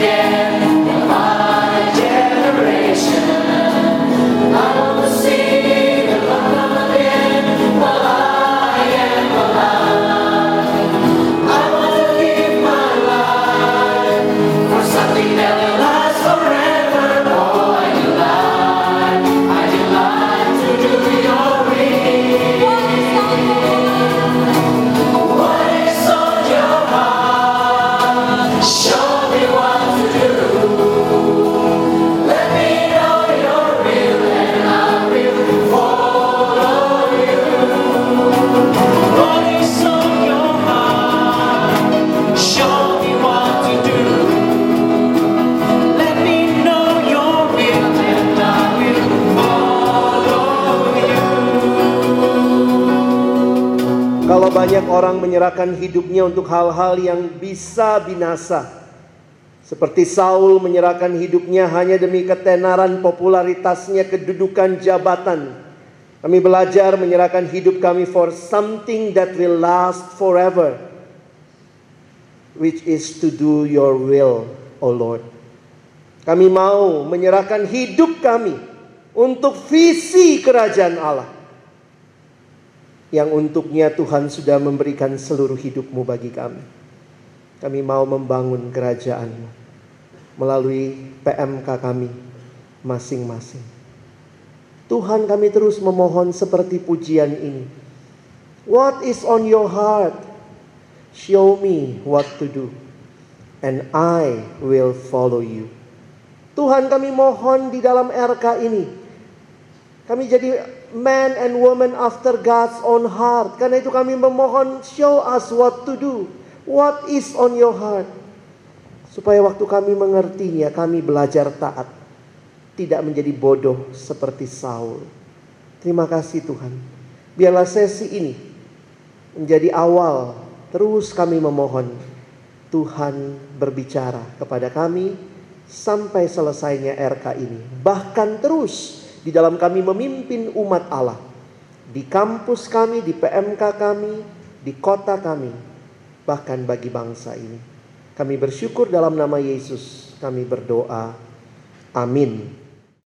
yeah. Menyerahkan hidupnya untuk hal-hal yang bisa binasa. Seperti Saul menyerahkan hidupnya hanya demi ketenaran popularitasnya, kedudukan jabatan. Kami belajar menyerahkan hidup kami for something that will last forever, which is to do your will, O Lord. Kami mau menyerahkan hidup kami untuk visi kerajaan Allah yang untuknya Tuhan sudah memberikan seluruh hidupmu bagi kami. Kami mau membangun kerajaanmu melalui PMK kami masing-masing. Tuhan kami terus memohon seperti pujian ini. What is on your heart? Show me what to do. And I will follow you. Tuhan kami mohon di dalam RK ini. Kami jadi man and woman after God's own heart. Karena itu kami memohon show us what to do. What is on your heart? Supaya waktu kami mengertinya kami belajar taat. Tidak menjadi bodoh seperti Saul. Terima kasih Tuhan. Biarlah sesi ini menjadi awal terus kami memohon Tuhan berbicara kepada kami sampai selesainya RK ini. Bahkan terus di dalam kami memimpin umat Allah. Di kampus kami, di PMK kami, di kota kami, bahkan bagi bangsa ini. Kami bersyukur dalam nama Yesus, kami berdoa. Amin.